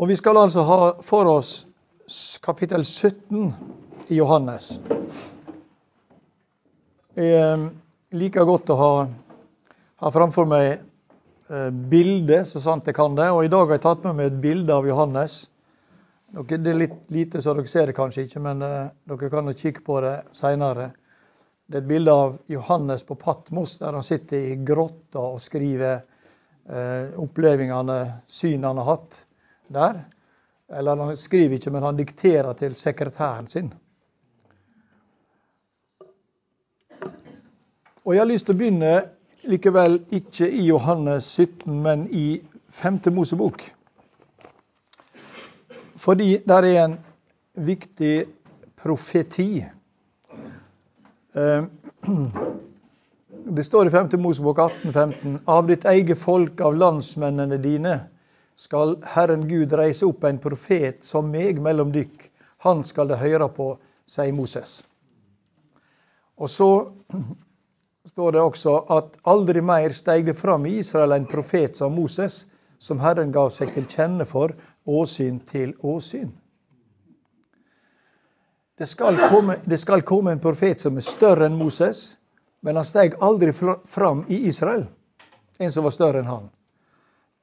Og vi skal altså ha for oss kapittel 17 i Johannes. Jeg eh, liker godt å ha, ha framfor meg bildet, bilde, så sant jeg kan det. Og i dag har jeg tatt med meg et bilde av Johannes. Det er litt lite, så dere ser det kanskje ikke, men eh, dere kan jo kikke på det seinere. Det er et bilde av Johannes på Patmos, der han sitter i grotta og skriver eh, opplevelsene, synene han har hatt der. Eller han skriver ikke, men han dikterer til sekretæren sin. Og Jeg har lyst til å begynne likevel ikke i Johannes 17, men i 5. Mosebok. Fordi der er en viktig profeti. Eh, det står i 5. Mosebok 18, 15, Av ditt eget folk, av landsmennene dine, skal Herren Gud reise opp en profet som meg mellom dykk. Han skal det høre på, sier Moses. Og så står det også at aldri mer steig det fram i Israel en profet som Moses, som Herren gav seg til kjenne for åsyn til åsyn. Det skal, komme, det skal komme en profet som er større enn Moses, men han steg aldri fram i Israel, en som var større enn han.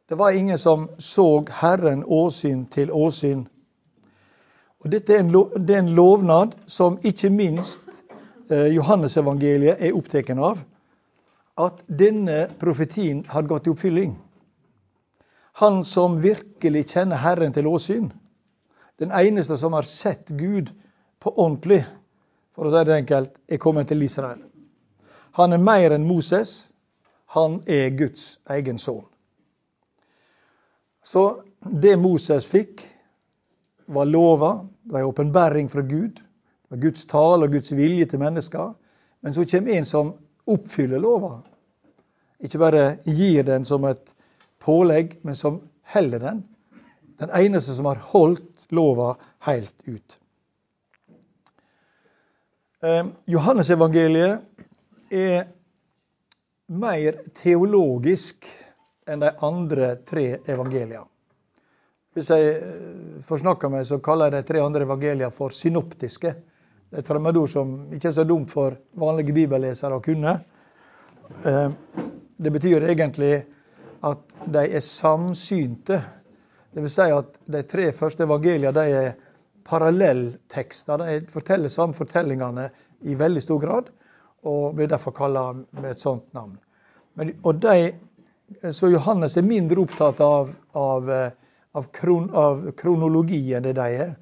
Det var ingen som så Herren åsyn til åsyn. Og Dette er en, lov, det er en lovnad som ikke minst eh, Johannesevangeliet er opptatt av. At denne profetien har gått i oppfylling. Han som virkelig kjenner Herren til åsyn. Den eneste som har sett Gud på ordentlig, for å si det enkelt, er kommet til Israel. Han er mer enn Moses. Han er Guds egen sønn. Så det Moses fikk, var lova. Det var en åpenbaring fra Gud. Det var Guds tale og Guds vilje til mennesker. Men så kommer en som oppfyller lova. Ikke bare gir den som et pålegg, men som heller den. Den eneste som har holdt lova helt ut. Eh, Johannesevangeliet er mer teologisk enn de andre tre evangelia. Hvis jeg eh, forsnakker meg, så kaller jeg de tre andre evangelia for synoptiske. Det er et fremmedord som ikke er så dumt for vanlige bibellesere å kunne. Eh, det betyr egentlig at de er samsynte. Dvs. Si at de tre første evangelia de er parallelltekster. De forteller samme fortellingene i veldig stor grad, og blir derfor kalt med et sånt navn. Men, og de så Johannes er mindre opptatt av, av, eh, av, kron, av kronologi enn det de er.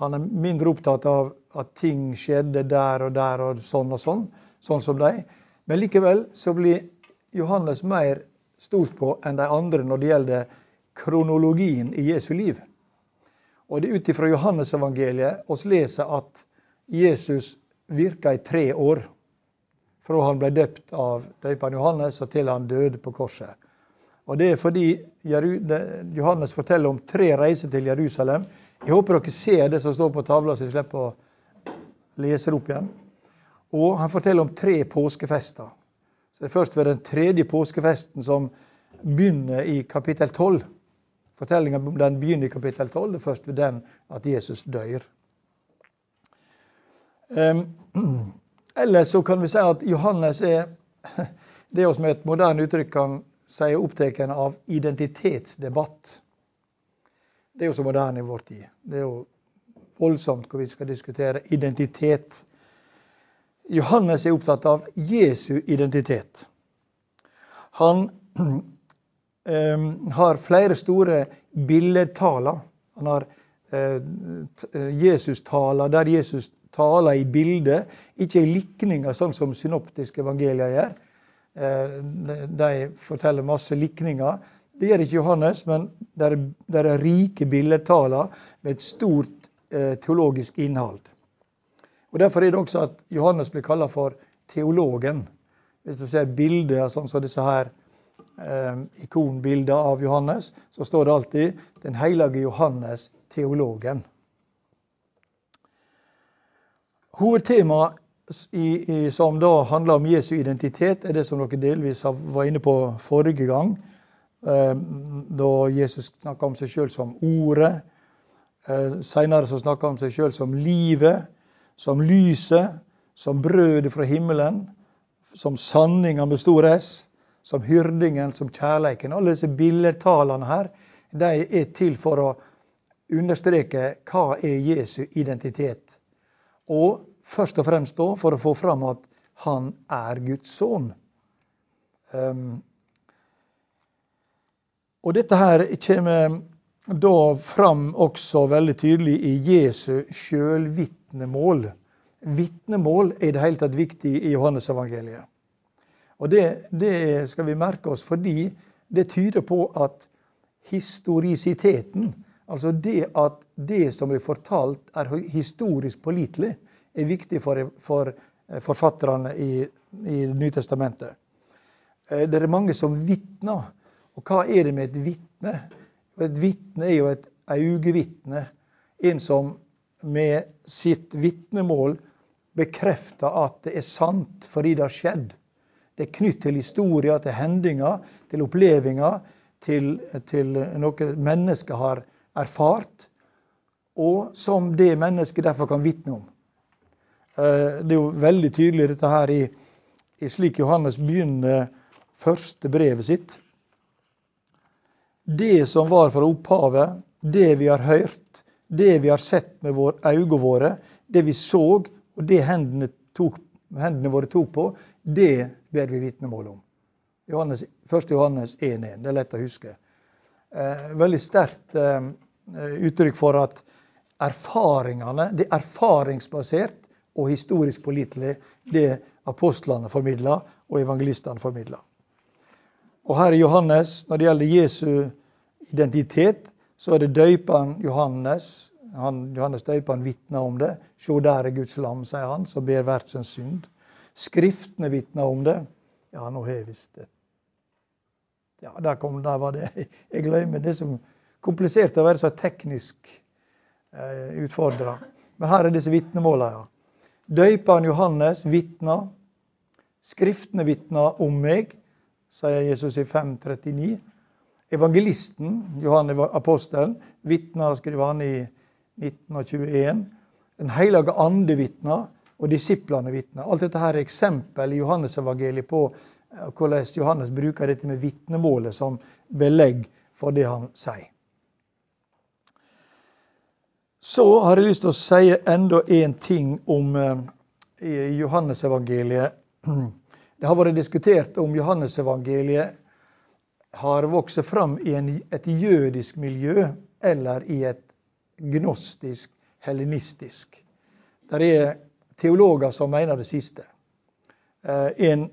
Han er mindre opptatt av at ting skjedde der og der og sånn og sånn, sånn som de. Men likevel så blir Johannes mer stort på enn de andre når det gjelder kronologien i Jesu liv. Og det er ut ifra Johannesevangeliet vi leser at Jesus virka i tre år. Fra han ble døpt av døperen Johannes og til han døde på korset. Og Det er fordi Johannes forteller om tre reiser til Jerusalem. Jeg håper dere ser det som står på tavla, så jeg slipper å lese det opp igjen. Og han forteller om tre påskefester. Så Det er først ved den tredje påskefesten som begynner i kapittel 12. Fortellinga begynner i kapittel 12. Det er først ved den at Jesus dør. Um, ellers så kan vi si at Johannes er det vi med et moderne uttrykk kan si er opptatt av identitetsdebatt. Det er jo så moderne i vår tid. Det er jo voldsomt hvor vi skal diskutere identitet. Johannes er opptatt av Jesu identitet. Han um, har flere store billedtaler. Han har uh, Jesus-taler der Jesus taler i bilder, ikke i likninger, sånn som synoptiske evangelier gjør. Eh, de forteller masse likninger. Det gjør ikke Johannes, men det er, rike billedtaler med et stort eh, teologisk innhold. Og Derfor er det også at Johannes blir kalt for teologen. Hvis du ser bilder sånn som disse her eh, ikonbilder av Johannes, så står det alltid 'Den hellige Johannes, teologen'. Hovedtemaet som da handler om Jesu identitet, er det som dere delvis var inne på forrige gang. da Jesus snakka om seg sjøl som Ordet. Seinere så snakka han om seg sjøl som livet, som lyset, som brødet fra himmelen, som sanninga med stor S, som hyrdingen, som kjærleiken. Alle disse billedtalene her de er til for å understreke hva er Jesu identitet. Og først og fremst da for å få fram at han er Guds sønn. Um, og dette her kommer da fram også veldig tydelig i Jesu sjølvitnemål. Vitnemål er i det hele tatt viktig i Johannes-evangeliet. Og det, det skal vi merke oss fordi det tyder på at historisiteten, altså det at det som blir fortalt er historisk pålitelig, er viktig for, for forfatterne i, i Nytestamentet. Eh, det er mange som vitner. Og hva er det med et vitne? Et vitne er jo et øyevitne. En som med sitt vitnemål bekrefter at det er sant fordi det har skjedd. Det er knytt til historier, til hendinger, til opplevelser, til, til noe mennesket har erfart, og som det mennesket derfor kan vitne om. Eh, det er jo veldig tydelig dette her i, i slik Johannes begynner første brevet sitt. Det som var fra opphavet, det vi har hørt, det vi har sett med våre øyne våre, det vi så, og det hendene, tok, hendene våre tok på, det ber vi vitnemål om. Johannes, 1. Johannes 1.1. Det er lett å huske. Eh, veldig sterkt eh, uttrykk for at erfaringene, det er erfaringsbasert og historisk pålitelig, det apostlene formidler og evangelistene formidler. Og her i Johannes, når det gjelder Jesu identitet, så er det døyperen Johannes. Han, Johannes døyperen vitner om det. Se, der er Guds lam, sier han, som ber verdsens synd. Skriftene vitner om det. Ja, nå har jeg visst det. Ja, der, kom, der var det. Jeg glemmer det som komplisert å være så teknisk eh, utfordra. Men her er disse vitnemåla. Ja. Døyperen Johannes vitna. Skriftene vitna om meg sier Jesus i 5.39. Evangelisten, Johan apostelen, vitna, skriver han i 1921. Den hellige ande vitna, og disiplene vitna. Alt dette her er eksempel i Johannes-evangeliet på eh, hvordan Johannes bruker dette med vitnemålet som belegg for det han sier. Så har jeg lyst til å si enda en ting om Johannesevangeliet. Johannes-evangeliet. Det har vært diskutert om Johannesevangeliet har vokst fram i et jødisk miljø eller i et gnostisk, hellenistisk. Det er teologer som mener det siste. Eh, en,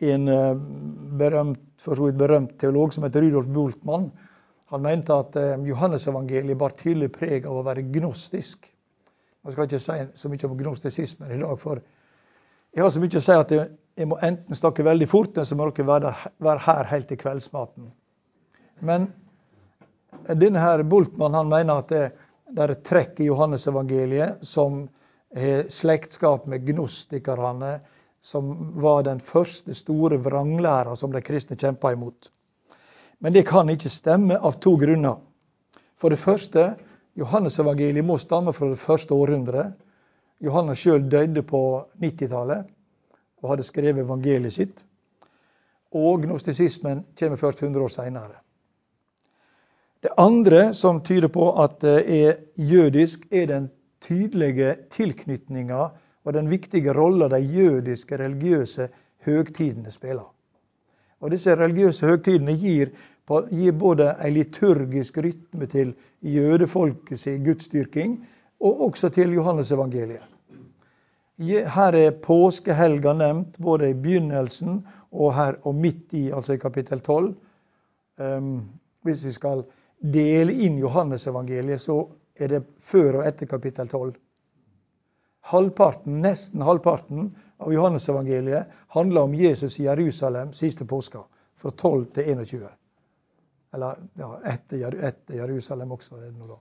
en eh, berømt, for så vidt berømt teolog som heter Rudolf Bultmann, han mente at eh, Johannesevangeliet bar tydelig preg av å være gnostisk. Jeg skal ikke si så mye om gnostisismen i dag, for jeg har så mye å si at jeg må enten snakke veldig fort, eller så må dere være, være her helt til kveldsmaten. Men denne her Bultmann han mener at det, det er et trekk i Johannesevangeliet som har slektskap med gnostikerne, som var den første store vranglæra som de kristne kjempa imot. Men det kan ikke stemme av to grunner. For det første, Johannesevangeliet må stamme fra det første århundret. Johannes sjøl døde på 90-tallet og hadde skrevet evangeliet sitt. Og gnostisismen kommer først 100 år seinere. Det andre som tyder på at det er jødisk, er den tydelige tilknytninga og den viktige rolla de jødiske religiøse høgtidene spiller. Og Disse religiøse høgtidene gir, gir både en liturgisk rytme til jødefolkets gudsdyrking, og også til Johannes-evangeliet. Her er påskehelga nevnt, både i begynnelsen og, her, og midt i, altså i kapittel 12. Um, ehm, hvis vi skal dele inn Johannes-evangeliet, så er det før og etter kapittel 12. Halvparten, Nesten halvparten av Johannesevangeliet handler om Jesus i Jerusalem siste påska, fra 12 til 21. Eller ja, etter, etter Jerusalem også. er det noe da.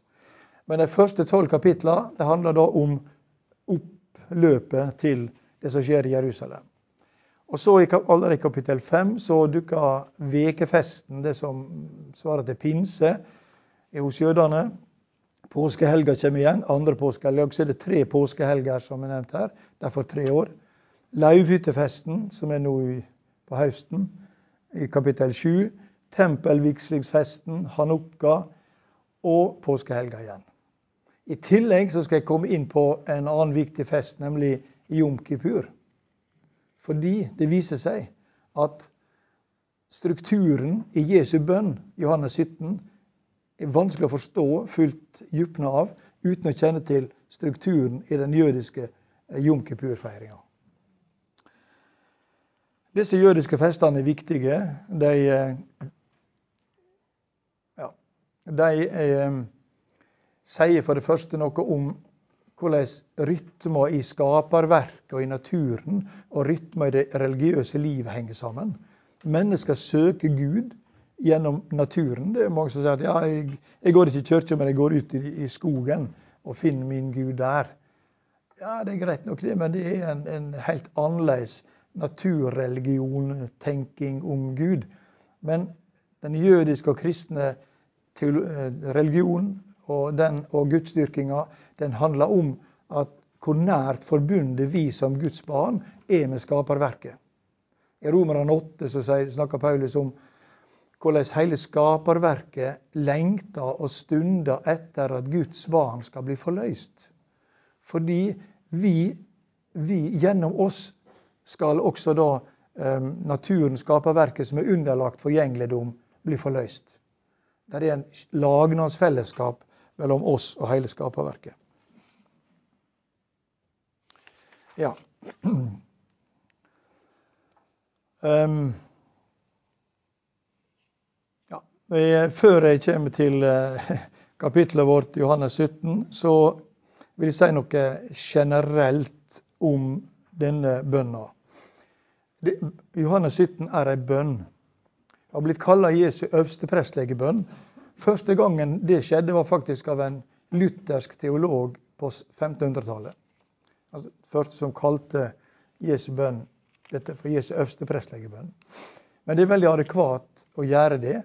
Men de første tolv kapitlene handler da om oppløpet til det som skjer i Jerusalem. Og så allerede i kapittel 5 så dukker vekefesten, det som svarer til pinse, hos jødene. Påskehelga kommer igjen. Andre påskehelg. Så er det tre påskehelger som er nevnt her. Derfor tre år. Lauvhyttefesten, som er nå på høsten, i kapittel 7. Tempelvigslingsfesten, hanukka og påskehelga igjen. I tillegg skal jeg komme inn på en annen viktig fest, nemlig jom kipur. Fordi det viser seg at strukturen i Jesu bønn, Johannes 17, er vanskelig å forstå fullt dypna av uten å kjenne til strukturen i den jødiske jom kippur-feiringa. Disse jødiske festene er viktige. De, ja, de eh, sier for det første noe om hvordan rytmer i skaperverket og i naturen og rytmer i det religiøse livet henger sammen. Mennesker søker Gud gjennom naturen. Det er mange som sier at ja, jeg, jeg går ikke i kirka, men jeg går ut i, i, skogen og finner min Gud der. Ja, Det er greit nok, det, men det er en, en helt annerledes naturreligion, tenking om Gud. Men den jødiske og kristne eh, religionen og, den, og gudsdyrkinga den handler om at hvor nært forbundet vi som Guds barn er med skaperverket. I Romerne 8 så snakker Paulus om hvordan hele skaperverket lengter og stunder etter at Guds barn skal bli forløst. Fordi vi, vi gjennom oss skal også da eh, naturen, skaperverket, som er underlagt forgjengeligdom, bli forløst. Det er en lagnadsfellesskap mellom oss og hele skaperverket. Ja. Um, ja. Før jeg kommer til uh, kapittelet vårt, Johannes 17, så vil jeg si noe generelt om denne bønna. Johannes 17 er ei bønn. Det har blitt kalla Jesu øverste prestlegebønn. Første gangen det skjedde, var faktisk av en luthersk teolog på 1500-tallet. Altså, første som kalte Jesu bønn dette for Jesu øverste prestlegebønn. Men det er veldig adekvat å gjøre det.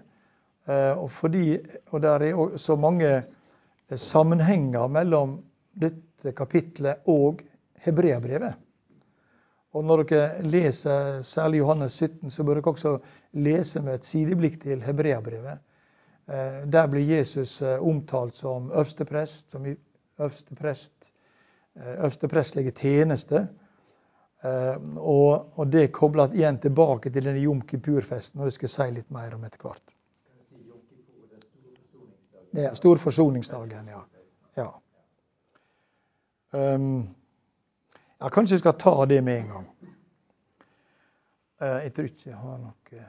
Eh, og, fordi, og der er så mange eh, sammenhenger mellom dette kapitlet og hebreabrevet. Og når dere leser særlig Johannes 17, så bør dere også lese med et sideblikk til Hebreabrevet. Eh, der blir Jesus omtalt som øversteprest, som i øversteprest, øversteprestlige tjeneste. Og, det koblet igjen tilbake til denne Jom Kipur-festen, og det skal jeg si litt mer om etter hvert. Det er stor forsoningsdagen, ja. ja. Um, ja, kanskje jeg skal ta det med en gang. Uh, jeg tror ikke jeg har noe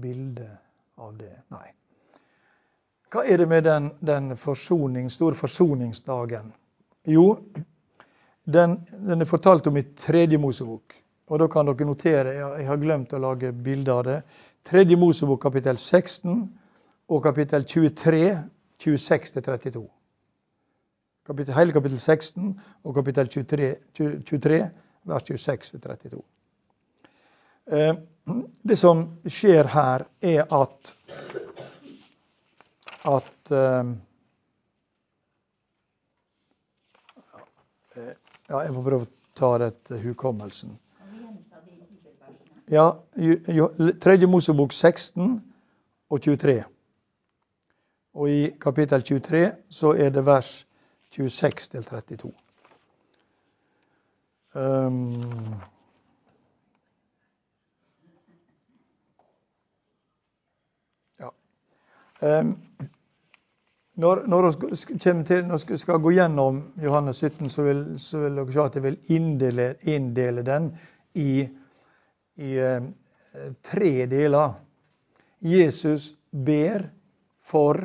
bilde av det. Nei. Hva er det med den, den forsoning, store forsoningsdagen? Jo, den, den, er fortalt om i Tredje Mosebok. Og da kan dere notere, jeg har glemt å lage bilde av det. Tredje Mosebok kapittel 16 og kapittel 23, 26-32 hele kapittel 16 og kapittel 23, 23 vers 26-32. Eh, det som skjer her, er at at eh, Ja, jeg må prøve å ta det til hukommelsen. Ja, Tredje Mosebok 16 og 23. Og i kapittel 23 så er det vers 26 til 32. Um, ja. Um, når, når, vi skal gå gjennom Johannes 17, så vil, så vil dere se at jeg vil inndele, inndele den i, i uh, tre deler. Jesus ber for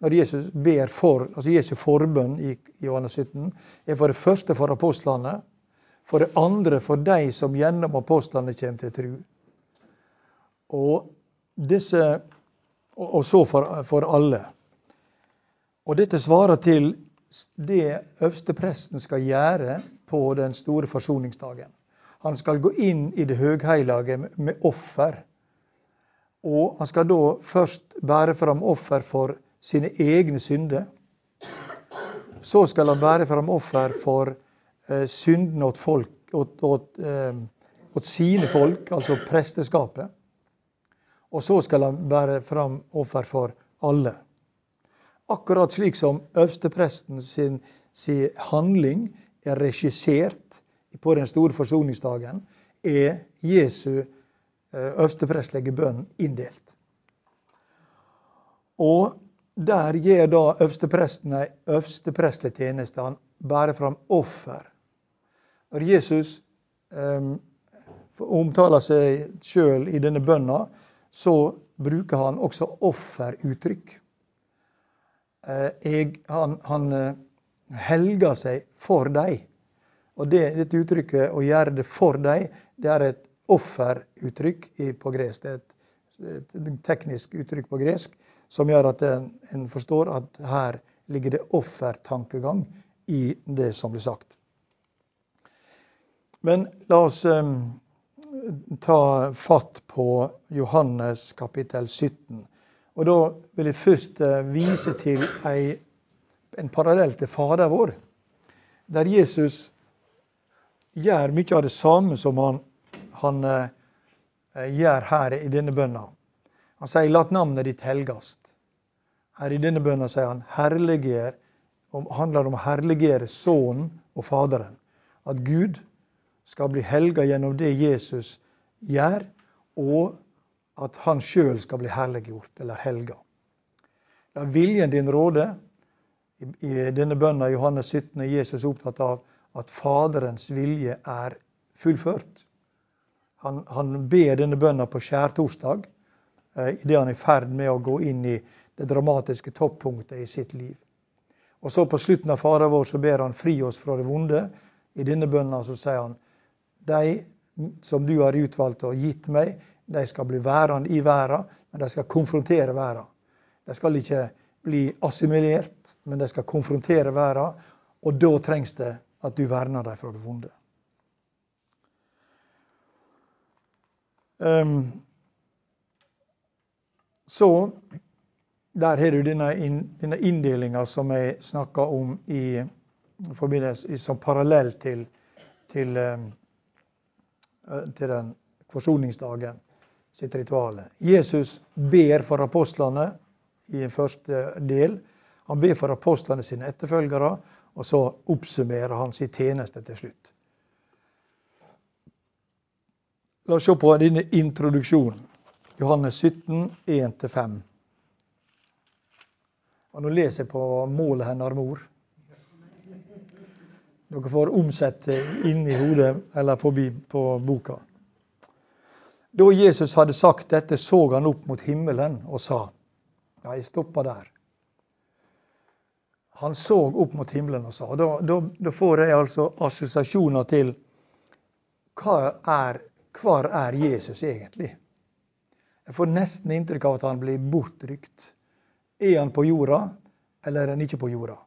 når Jesus ber for, altså Jesu forbønn i Johannes 17, er for det første for apostlene. For det andre for de som gjennom apostlene kommer til tro. Og, disse, og så for, for alle. Og dette svarer til det øverstepresten skal gjøre på den store forsoningsdagen. Han skal gå inn i det høgheilage med offer. Og han skal da først bære fram offer for sine egne synder. Så skal han bære fram offer for eh, syndene åt, folk, åt, åt, eh, åt sine folk, altså presteskapet. Og så skal han bære fram offer for alle. Akkurat slik som øverstepresten sin, sin handling er regissert på den store forsoningsdagen, er Jesu eh, øversteprestlige bønn inndelt. Og der gir da øversteprestene øversteprestlig tjeneste. Han bærer fram offer. Når Jesus um, omtaler seg sjøl i denne bønna, så bruker han også offeruttrykk. Uh, jeg, han, han uh, helger seg for deg. Og det, dette uttrykket 'å gjøre det for deg', det er et offeruttrykk på gresk. Det er et, et teknisk uttrykk på gresk som gjør at en, forstår at her ligger det offertankegang i det som blir sagt. Men la oss um, ta fatt på Johannes kapittel 17. Og Da vil jeg først uh, vise til en parallell til Fader vår, der Jesus gjør mye av det samme som han, han uh, gjør her i denne bønna. Han sier 'la navnet ditt helgast'. Her i denne bønna sier han herliggjør, handler om å herligere Sønnen og Faderen. At Gud skal bli helga gjennom det Jesus gjør, og at han sjøl skal bli herliggjort eller helga. La viljen din råde. I denne bønna i Johannes 17 er Jesus opptatt av at Faderens vilje er fullført. Han, han ber denne bønna på skjærtorsdag idet han er i ferd med å gå inn i det dramatiske toppunktet i sitt liv. Og så På slutten av Fader vår så ber han fri oss fra det vonde. I denne bønnen så sier han de som du har utvalgt og gitt meg, de skal bli værende i verden, men de skal konfrontere verden. De skal ikke bli assimilert, men de skal konfrontere verden. Og da trengs det at du verner dem fra det vonde. Um, så der har du denne, denne inndelinga som jeg snakka om i forbindelse som parallell til, til, eh, til den forsoningsdagen sitt rituale. Jesus ber for apostlene i en første del. Han ber for apostlene sine etterfølgere, og så oppsummerer han sin tjeneste til slutt. La oss se på denne introduksjonen. Johannes 17, 1-5. Og nå leser jeg på målet hennes mor. Dere får omsette inni hodet eller forbi på boka. Da Jesus hadde sagt dette, så han opp mot himmelen og sa Ja, jeg stoppa der. Han så opp mot himmelen og sa. Da, da, da får jeg altså assosiasjoner til hva er, hvor er Jesus egentlig? Jeg får nesten inntrykk av at han blir bortrykt. Er han på jorda, eller er han ikke på jorda?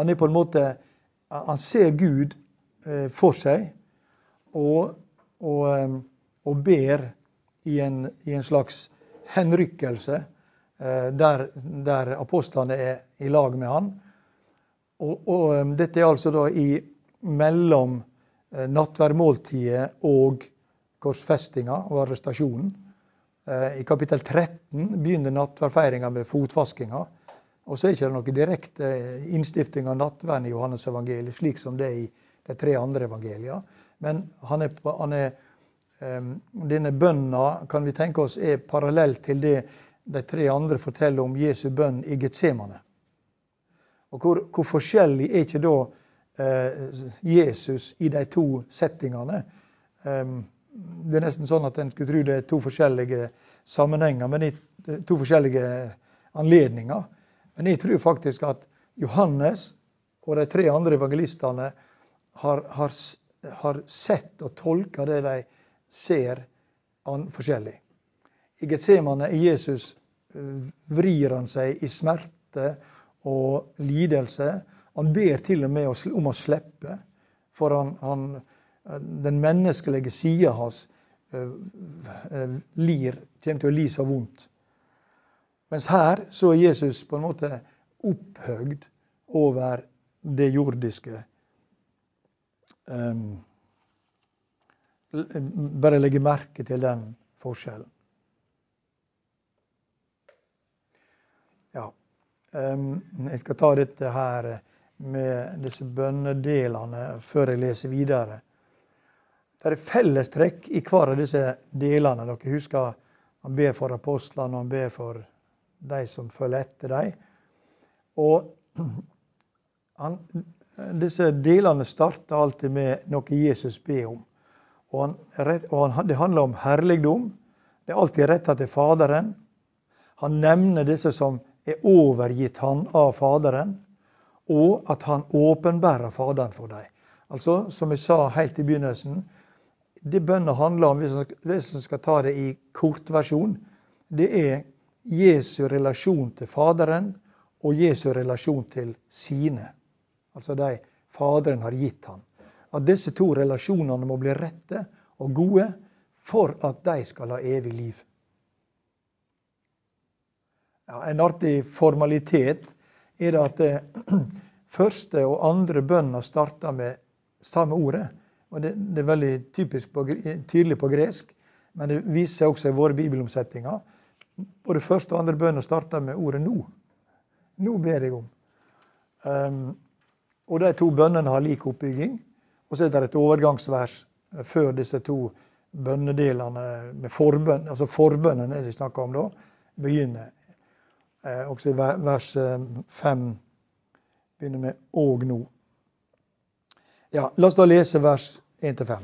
Han er på en måte Han ser Gud eh, for seg og, og, eh, og ber i en, i en, slags henrykkelse eh, der, der apostlene er i lag med han. Og, og dette er altså da i mellom nattverdmåltidet og korsfestinga og arrestasjonen. Eh, I kapittel 13 begynner nattverdfeiringa med fotvaskinga. Og så er det ikke noe direkte innstifting av nattverden i Johannes evangeliet, slik som det er i de tre andre evangeliene. Men han er, han er, um, denne bønna kan vi tenke oss er parallell til det de tre andre forteller om Jesu bønn i Getsemane. Og hvor, hvor, forskjellig er ikke da uh, Jesus i de to settingene? Um, det er nesten sånn at en skulle tro det er to forskjellige sammenhenger, men to forskjellige anledninger. Men jeg tror faktisk at Johannes og de tre andre evangelistene har, har, har sett og tolka det de ser an forskjellig. I Getsemane i Jesus eh, vrir han seg i smerte og lidelse. Han ber til og med om å slippe, for han, han Den menneskelige sida hans lir, kommer til å li så vondt. Mens her så er Jesus på en måte opphøgd over det jordiske. Um, bare legge merke til den forskjellen. Ja. Um, jeg skal ta dette her med disse bønnedelene før jeg leser videre. Det er fellestrekk i hver av disse delene. Dere husker han ber for apostlene og han ber for de som følger etter dem. Og han, disse delene starter alltid med noe Jesus ber om. Og, han, og han, det handler om herligdom. Det er alltid retta til Faderen. Han nevner disse som er overgitt han av Faderen, og at han åpenbærer Faderen for dem. Altså, som jeg sa helt i begynnelsen, det bønna handler om, hvis en skal ta det i kortversjon, det er Jesu relasjon til Faderen og Jesu relasjon til sine. Altså de Faderen har gitt ham. At disse to relasjonene må bli rette og gode for at de skal ha evig liv. Ja, en artig formalitet er det at det eh, første og andre bønna starter med samme ordet. Og det, det er veldig typisk på, tydelig på gresk, men det viser seg også i våre bibelomsetninger. Både første og andre bønner starter med ordet 'nå'. Nå ber jeg om. Um, og de to bønnene har lik oppbygging. Og så er det et overgangsvers før disse to bønnedelene med forbønn, altså forbønnen er det snakka om da, begynner. Eh, også i vers 5 eh, begynner med 'og nå'. Ja, La oss da lese vers 1-5.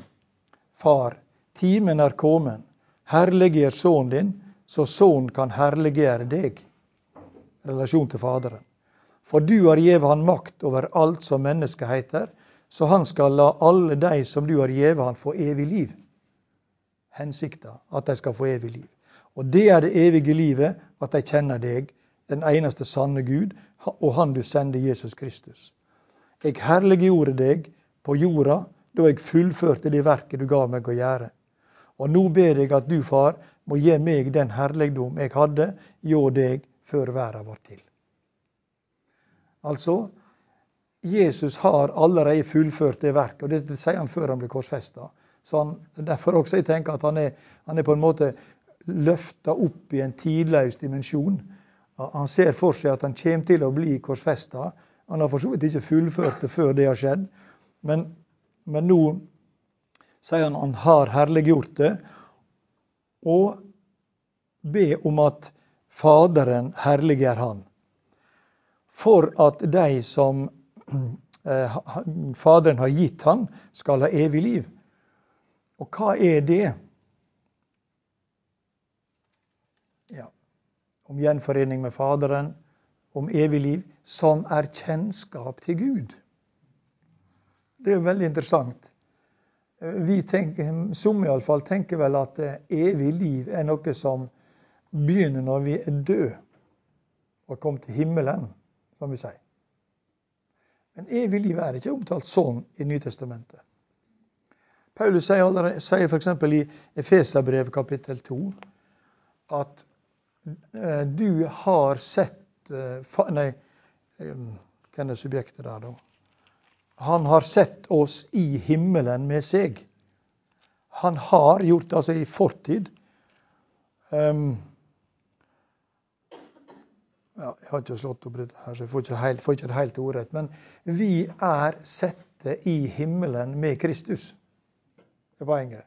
Far, timen er kommet. Herliggjør sønnen din, så sønnen kan herliggjøre deg. Relasjon til Faderen. For du har gjeve han makt over alt som mennesket heter, så han skal la alle de som du har gjeve han, få evig liv. Hensikta at de skal få evig liv. Og det er det evige livet, at de kjenner deg, den eneste sanne Gud, og Han du sender, Jesus Kristus. Jeg herliggjorde deg på jorda da jeg fullførte det verket du ga meg å gjøre. Og nå ber jeg at du, far, må gi meg den herligdom jeg hadde hjå deg før verden var til. Altså, Jesus har allerede fullført det verket, og det sier han før han blir korsfesta. Derfor også jeg tenker at han er, han er på en måte løfta opp i en tidløs dimensjon. Han ser for seg at han kommer til å bli korsfesta. Han har for så vidt ikke fullført det før det har skjedd, men, men nå sier han han har herliggjort det, og ber om at Faderen herliggjør han. For at de som Eh, Faderen har gitt han, skal ha evig liv. Og hva er det? Ja, om gjenforening med Faderen, om evig liv, som er kjennskap til Gud. Det er veldig interessant. Eh, vi tenker, Som iallfall tenker vel at eh, evig liv er noe som begynner når vi er døde og kommer til himmelen, som vi sier. Men evig liv er ikke omtalt sånn i Nytestamentet. Paulus sier, allerede, sier f.eks. i Efeserbrev kapittel 2 at eh, du har sett Nei, hvem er subjektet der, da? Han har sett oss i himmelen med seg. Han har gjort det altså i fortid. Um, ja, Jeg har ikke slått opp dette, her, så jeg får ikke, helt, får ikke det helt ordrett. Men vi er sette i himmelen med Kristus. Det er poenget.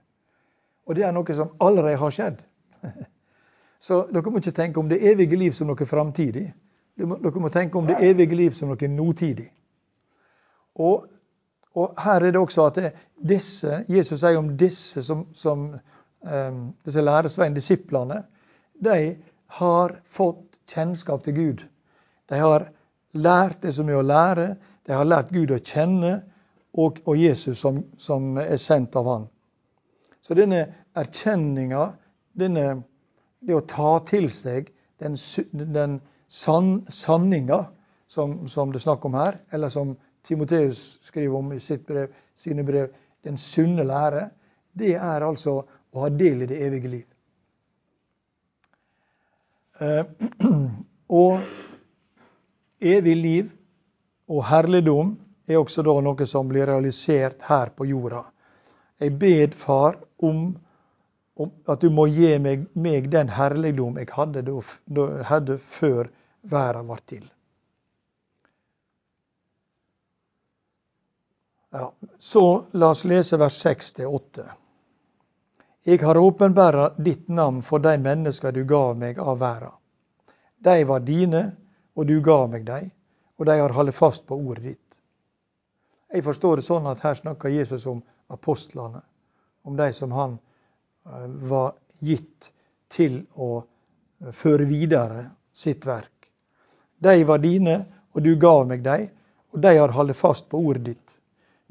Og det er noe som allerede har skjedd. Så dere må ikke tenke om det evige liv som noe framtidig. Dere må tenke om det evige liv som noe nåtidig. Og, og, her er det også at det, disse, Jesus sier om disse som, som um, disse læresvein, disiplene, de har fått kjennskap til Gud. De har lært det som er å lære. De har lært Gud å kjenne, og, og Jesus som, som, er sendt av Han. Så denne erkjenninga, det å ta til seg den, den san, sanninga som, som, det er snakk om her, eller som Timoteus skriver om i sitt brev, sine brev, den sunne lære, det er altså å ha del i det evige liv. Eh, og evig liv og herligdom er også da noe som blir realisert her på jorda. Jeg bed Far, om, om at du må gi meg, meg den herligdom jeg hadde, hadde før verden var til. Ja, så la oss lese vers 6-8. Jeg har åpenbæra ditt navn for de mennesker du gav meg av verden. De var dine, og du gav meg dem, og de har holdt fast på ordet ditt. Jeg forstår det sånn at her snakker Jesus om apostlene, om de som han eh, var gitt til å eh, føre videre sitt verk. De var dine, og du gav meg dem, og de har holdt fast på ordet ditt.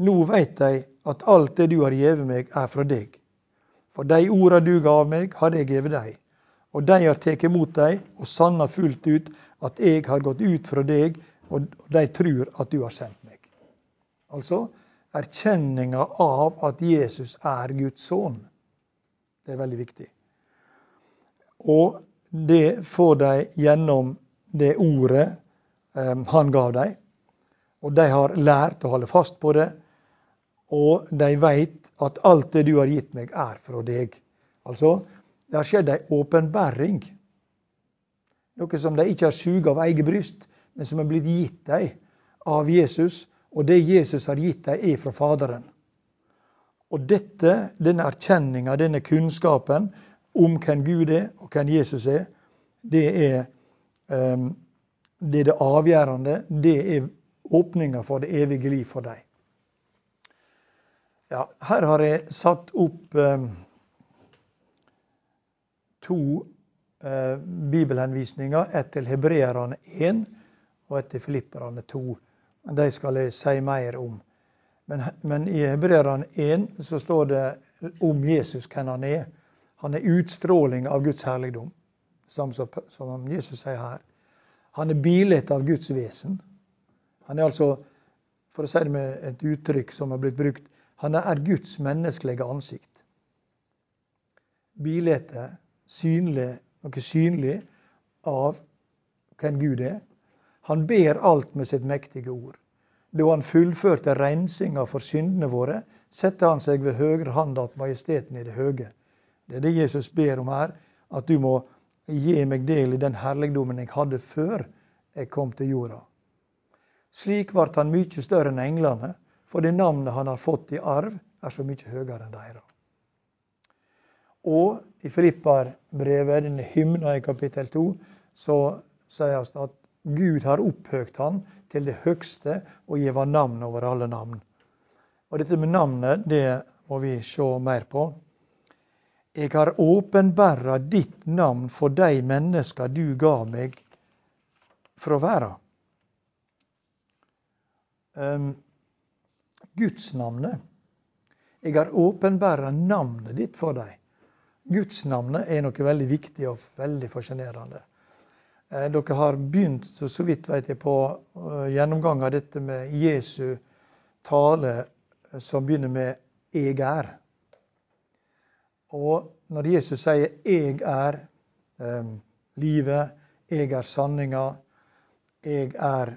Nå veit de at alt det du har gjeve meg, er fra deg. For de orda du gav meg, har jeg gjeve deg. Og de har tatt imot deg og sanna fullt ut at jeg har gått ut fra deg, og de tror at du har sendt meg. Altså erkjenninga av at Jesus er Guds sønn. Det er veldig viktig. Og det får de gjennom det ordet eh, han gav dem. Og de har lært å holde fast på det, og de veit at alt det du har gitt meg, er fra deg. Altså, det har skjedd ei åpenbæring. Noe som de ikke har suget av eget bryst, men som er blitt gitt dem av Jesus. Og det Jesus har gitt dem, er fra Faderen. Og dette, denne erkjenninga, denne kunnskapen om hvem Gud er, og hvem Jesus er, det er, um, det, er det avgjørende. Det er åpninga for det evige liv for dem. Ja, her har jeg satt opp eh, to eh, bibelhenvisninger. Ett til hebreerne 1 og ett til filipperne 2. De skal jeg si mer om. Men, men i hebreerne 1 så står det om Jesus hvem han er. Han er utstråling av Guds herligdom, som, som Jesus sier her. Han er bildet av Guds vesen. Han er altså, for å si det med et uttrykk som har blitt brukt, han er Guds menneskelige ansikt. Bilete, synlig, noe synlig av hvem Gud er. Han ber alt med sitt mektige ord. Da han fullførte rensinga for syndene våre, setter han seg ved høyre hand att majesteten i det høge. Det er det Jesus ber om her, at du må gi meg del i den herligdommen jeg hadde før jeg kom til jorda. Slik ble han mye større enn englene, for det navnet han har fått i arv, er så mye høyere enn deres. Og i Filipperbrevet, denne hymna i kapittel 2, så sies det at Gud har opphøgt han til det høgste og gitt navn over alle navn. Og dette med navnet, det må vi se mer på. Jeg har åpenbæra ditt navn for de menneska du ga meg fra verda. Um, Gudsnavnet. Jeg har åpenbæra navnet ditt for deg. Gudsnavnet er noe veldig viktig og veldig fascinerende. Eh, dere har begynt så vidt vet jeg, på eh, gjennomgang av dette med Jesu tale eh, som begynner med 'jeg er'. Og når Jesus sier 'jeg er eh, livet', 'jeg er sanninga', 'jeg er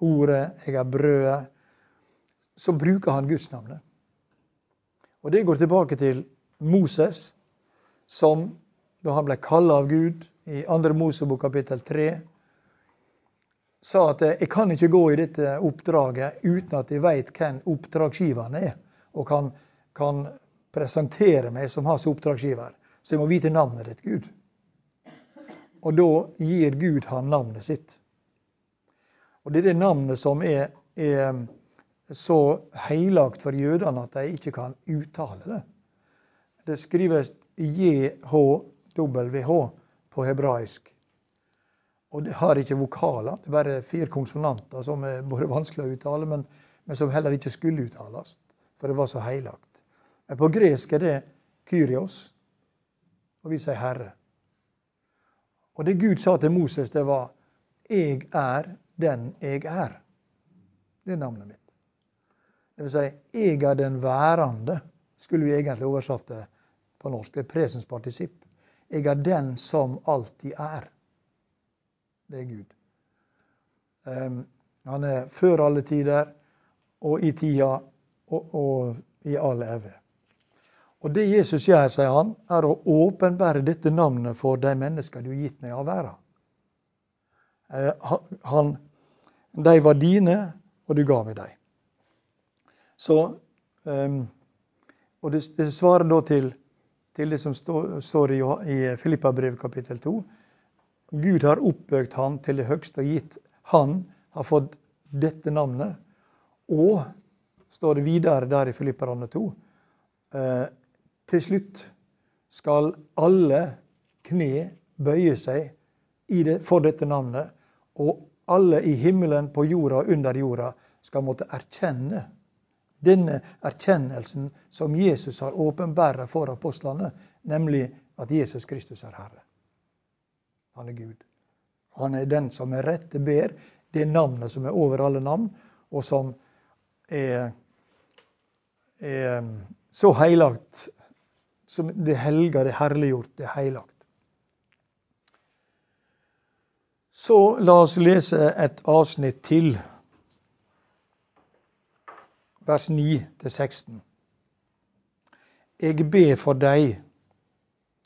ordet', 'jeg er brødet', så bruker han Gudsnavnet. Og det går tilbake til Moses, som da han ble kalla av Gud i 2. Mosebok kapittel 3, sa at jeg kan ikke gå i dette oppdraget uten at jeg veit hvem oppdragsgiveren er, og kan, kan presentere meg som hans oppdragsgiver. Så jeg må vite navnet ditt, Gud. Og da gir Gud han navnet sitt. Og det er det navnet som er, er så heilagt for jødene at de ikke kan uttale det. Det skrives JHWH på hebraisk. Og det har ikke vokaler. Det er bare fire konsonanter som er både vanskelig å uttale, men, men, som heller ikke skulle uttales. For det var så heilagt. Men på gresk er det Kyrios, og vi sier Herre. Og det Gud sa til Moses, det var 'Jeg er den jeg er'. Det er navnet mitt. Vil si 'jeg er den værende', skulle vi egentlig oversatt det på norsk. Det er presens partisipp. Jeg er den som alltid er. Det er Gud. Um, han er før alle tider og i tida og, og i all evig. Og det Jesus gjør, sier han, er å åpenbære dette navnet for de mennesker du har gitt meg av verden. Eh, han, de var dine, og du ga meg dem. Så um, Og det, svarer da til, til det som stå, står i, i Filippabrev kapittel 2. Gud har oppøkt han til det høgste og gitt han har fått dette navnet. Og, står det videre der i Filipperne 2, eh, til slutt skal alle kne bøye seg det, for dette navnet, og alle i himmelen, på jorda og under jorda skal måtte erkjenne denne erkjennelsen som Jesus har åpenbæret for apostlene, nemlig at Jesus Kristus er Herre. Han er Gud. Han er den som med rette ber det navnet som er over alle navn, og som er, er så heilagt som det helga, det herliggjort, det heilagt. Så la oss lese et avsnitt til. Vers 9-16. Jeg ber for deg.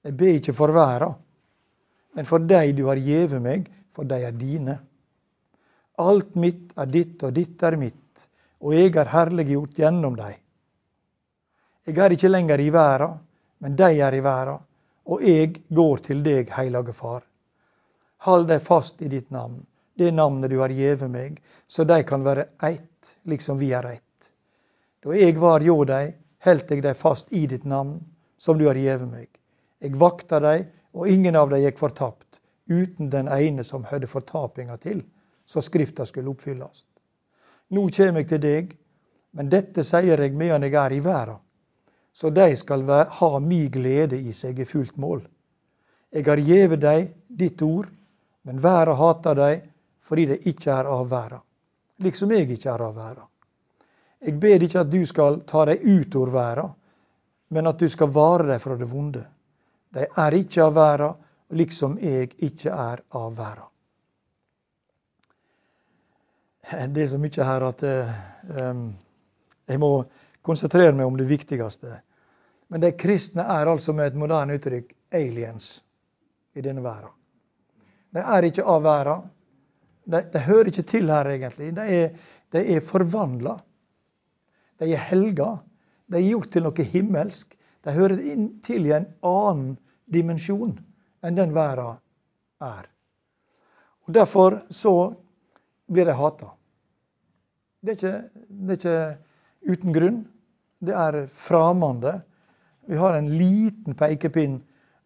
Jeg ber ikke for verden, men for deg du har gjeve meg, for dei er dine. Alt mitt er ditt, og ditt er mitt, og jeg er herliggjort gjennom deg. Jeg er ikke lenger i verden, men dei er i verden, og eg går til deg, Hellige Far. Hold deg fast i ditt navn, det navnet du har gjeve meg, så dei kan være ett, liksom vi er eitt. Da eg var hjå dei, heldt eg dei fast i ditt navn, som du har gjeve meg. Eg vakta dei, og ingen av dei gikk fortapt, uten den ene som hødde fortapinga til, så Skrifta skulle oppfyllast. Nå kjem eg til deg, men dette seier eg medan eg er i verda, så dei skal ha mi glede i seg i fullt mål. Eg har gjeve dei ditt ord, men verda hater dei fordi dei ikkje er av verda, liksom eg ikkje er av verda. Eg ber ikke at du skal ta deg ut av verden, men at du skal vare deg fra det vonde. De er ikke av verden, liksom jeg ikke er av verden. Det er så mye her at um, jeg må konsentrere meg om det viktigste. Men de kristne er altså med et moderne uttrykk aliens i denne verden. De er ikke av verden. De, de, hører ikke til her, egentlig. De er, de er forvandla. De er helga. De er gjort til noe himmelsk. De hører inn til i en annen dimensjon enn den verden er. Og Derfor så blir de hata. Det det er ikke uten grunn. Det er framande. Vi har en liten pekepinn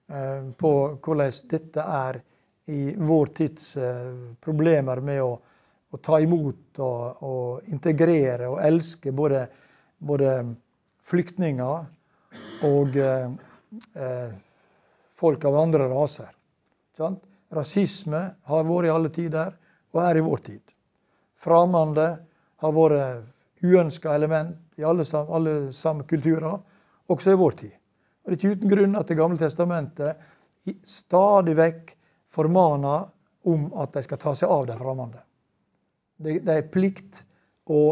eh, på hvordan dette er i vår tids eh, problemer med å, å ta imot og, og, integrere og elske både, både flyktninger og eh, folk av andre raser. Sant? Rasisme har vært i alle tider og er i vår tid. Fremmede har vært uønska element i alle, alle samme kulturer, også i vår tid. Og Det er ikke uten grunn at Det gamle testamentet stadig vekk formaner om at de skal ta seg av de fremmede. Det, er plikt å,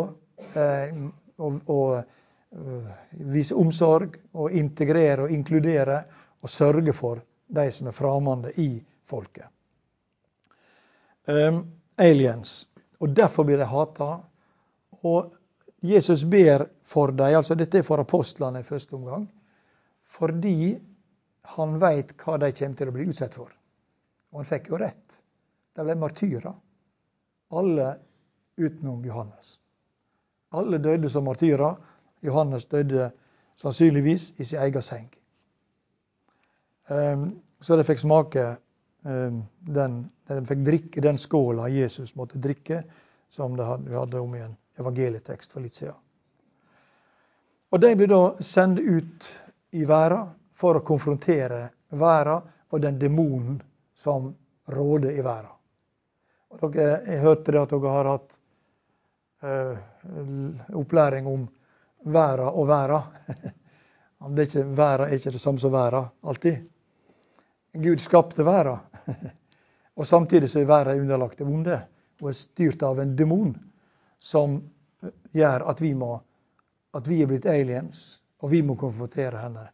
eh, å, å uh, vise omsorg og integrere og inkludere og sørge for de som er fremmede i folket. Um, aliens. Og derfor blir de hata. Og Jesus ber for dem, altså dette er for apostlene i første omgang, fordi han veit hva de kommer til å bli utsatt for. Og han fikk jo rett. De ble martyrer. Alle utenom Johannes. Alle døde som martyrer. Johannes døde sannsynligvis i sin egen seng. Um, så de fikk smake um, den, De fikk drikke den skåla Jesus måtte drikke, som vi hadde om i en evangelietekst for litt siden. Og De ble da sendt ut i verden for å konfrontere verden og den demonen som råder i verden. Og dere, jeg hørte det at dere har hatt opplæring om verda og verda. Det er ikke, verda er ikke det samme som verda alltid. Gud skapte verda. Og samtidig så er verda underlagt det vonde og er styrt av en demon som gjør at vi, må, at vi er blitt aliens, og vi må konfrontere henne.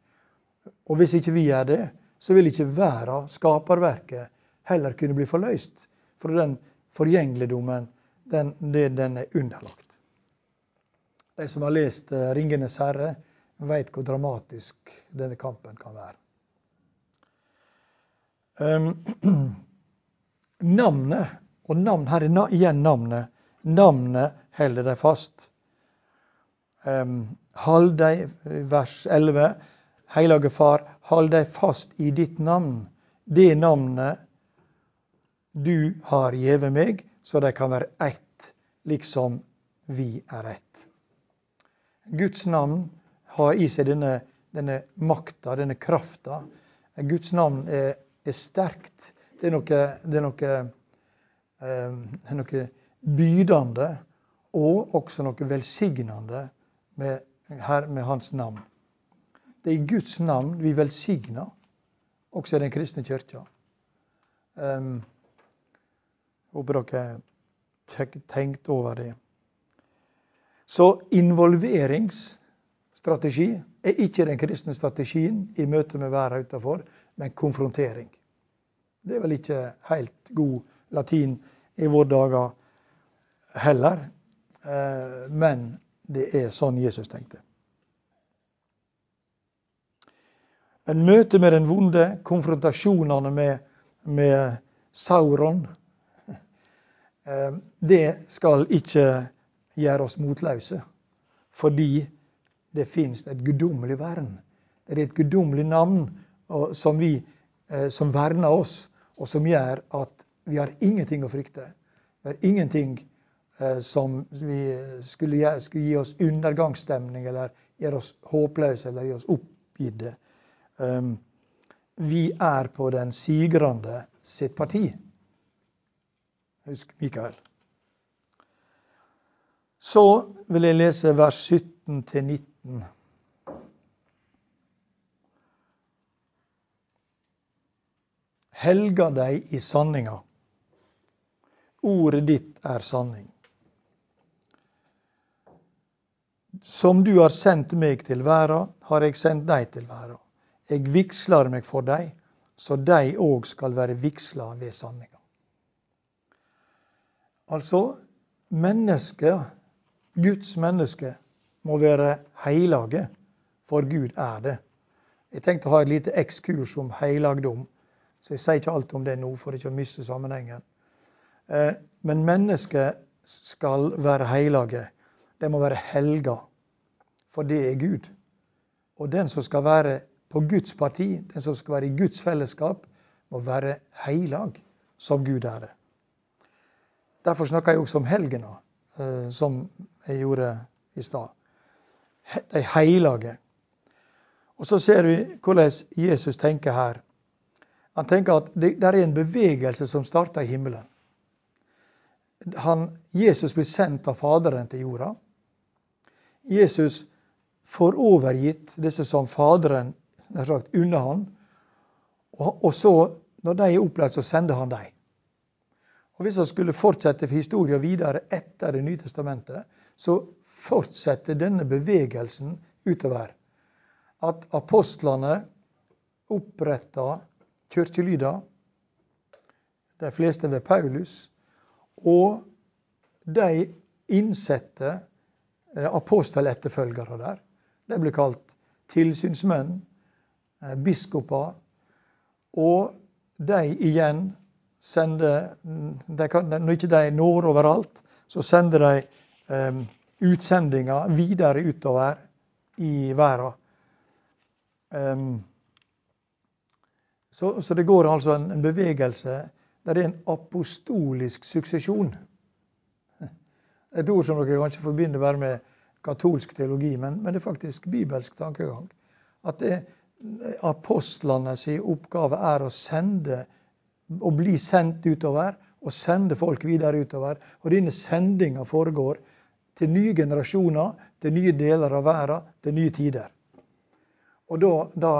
Og hvis ikke vi gjør det, så vil ikke verda, skaperverket, heller kunne bli forløst. For den forgjengeligdommen, den, det den er underlagt. De som har lest eh, 'Ringenes herre', vet hvor dramatisk denne kampen kan være. Um, navnet, og navn, her er igjen navnet. Navnet holder de fast. Um, hold deg, vers 11. Hellige Far, hold deg fast i ditt navn, det navnet du har gjeve meg, så de kan være ett, liksom vi er ett. Guds navn har i seg denne, denne makta, denne krafta. Guds navn er, er sterkt. Det er noe, det er noe, eh, noe bydende og også noe velsignende med, her, med hans navn. Det er i Guds navn vi velsigner, også i den kristne kirka. Um, håper dere har tenkt over det. Så involveringsstrategi er ikke den kristne strategien i møte med verden utenfor, men konfrontering. Det er vel ikke helt god latin i våre dager heller, eh, men det er sånn Jesus tenkte. Men møtet med den vonde, konfrontasjonene med, med Sauron det skal ikke gjøre oss motløse, fordi det fins et guddommelig vern. Det er et guddommelig navn som, vi, eh, som verner oss, og som gjør at vi har ingenting å frykte. Det er ingenting eh, som vi skulle, skulle gi oss undergangsstemning eller gjøre oss håpløse eller gjøre oss oppgitte. Vi er på den sigrende sitt parti. Husk Mikael. Så vil jeg lese vers 17 19. Helga deg i sanninga. Ordet ditt er sanning. Som du har sendt meg til verda, har jeg sendt deg til verda. Jeg vigslar meg for deg, så deg òg skal være vigsla ved sanninga. Altså, mennesket, Guds menneske, må være hellige, for Gud er det. Jeg tenkte å ha et lite ekskurs om helligdom, så jeg sier ikke alt om det nå for ikke å miste sammenhengen. Eh, men mennesket skal være hellige. Det må være helga, for det er Gud. Og den som skal være på Guds parti, den som skal være i Guds fellesskap, må være heilag, som Gud er det. Derfor snakker jeg også om helgena, eh, som jeg gjorde i stad. De hellige. Og så ser vi hvordan Jesus tenker her. Han tenker at det er en bevegelse som starter i himmelen. Han, Jesus blir sendt av Faderen til jorda. Jesus får overgitt disse som Faderen har sagt, unner han. Og, og så, når de er opplært, så sender han dem. Og Hvis vi skulle fortsette historien videre etter Det nye testamentet, så fortsetter denne bevegelsen utover. At apostlene oppretta kirkelyder, de fleste ved Paulus, og de innsatte eh, aposteletterfølgere der. De ble kalt tilsynsmenn, eh, biskoper, og de igjen sender de Når ikke de når overalt, så sender de um, utsendinger videre utover i verden. Um, så, så, det går altså en, en bevegelse der det er en apostolisk suksesjon. Et ord som dere kanskje forbinder bare med katolsk teologi, men, men det er faktisk bibelsk tankegang. At det, apostlene sin oppgave er å sende å bli sendt utover og sende folk videre utover. Og denne sendinga foregår til nye generasjoner, til nye deler av verden, til nye tider. Og da, da,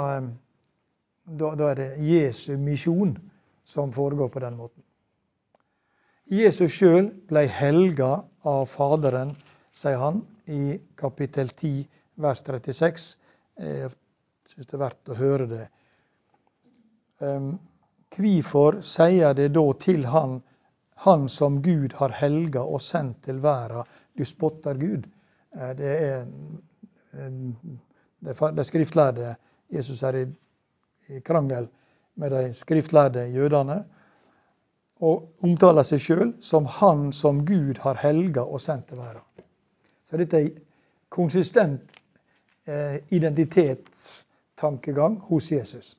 da, da er det Jesu misjon som foregår på den måten. Jesus sjøl ble helga av Faderen, sier han i kapittel 10, vers 36. Jeg syns det er verdt å høre det. Hvorfor sier det da til han, han som Gud har helga og sendt til verda, du spotter Gud? Eh, det er de skriftlærde Jesus er i, i krangel med de skriftlærde jødene og omtaler seg sjøl som Han som Gud har helga og sendt til verda. Så dette er konsistent eh, identitetstankegang hos Jesus.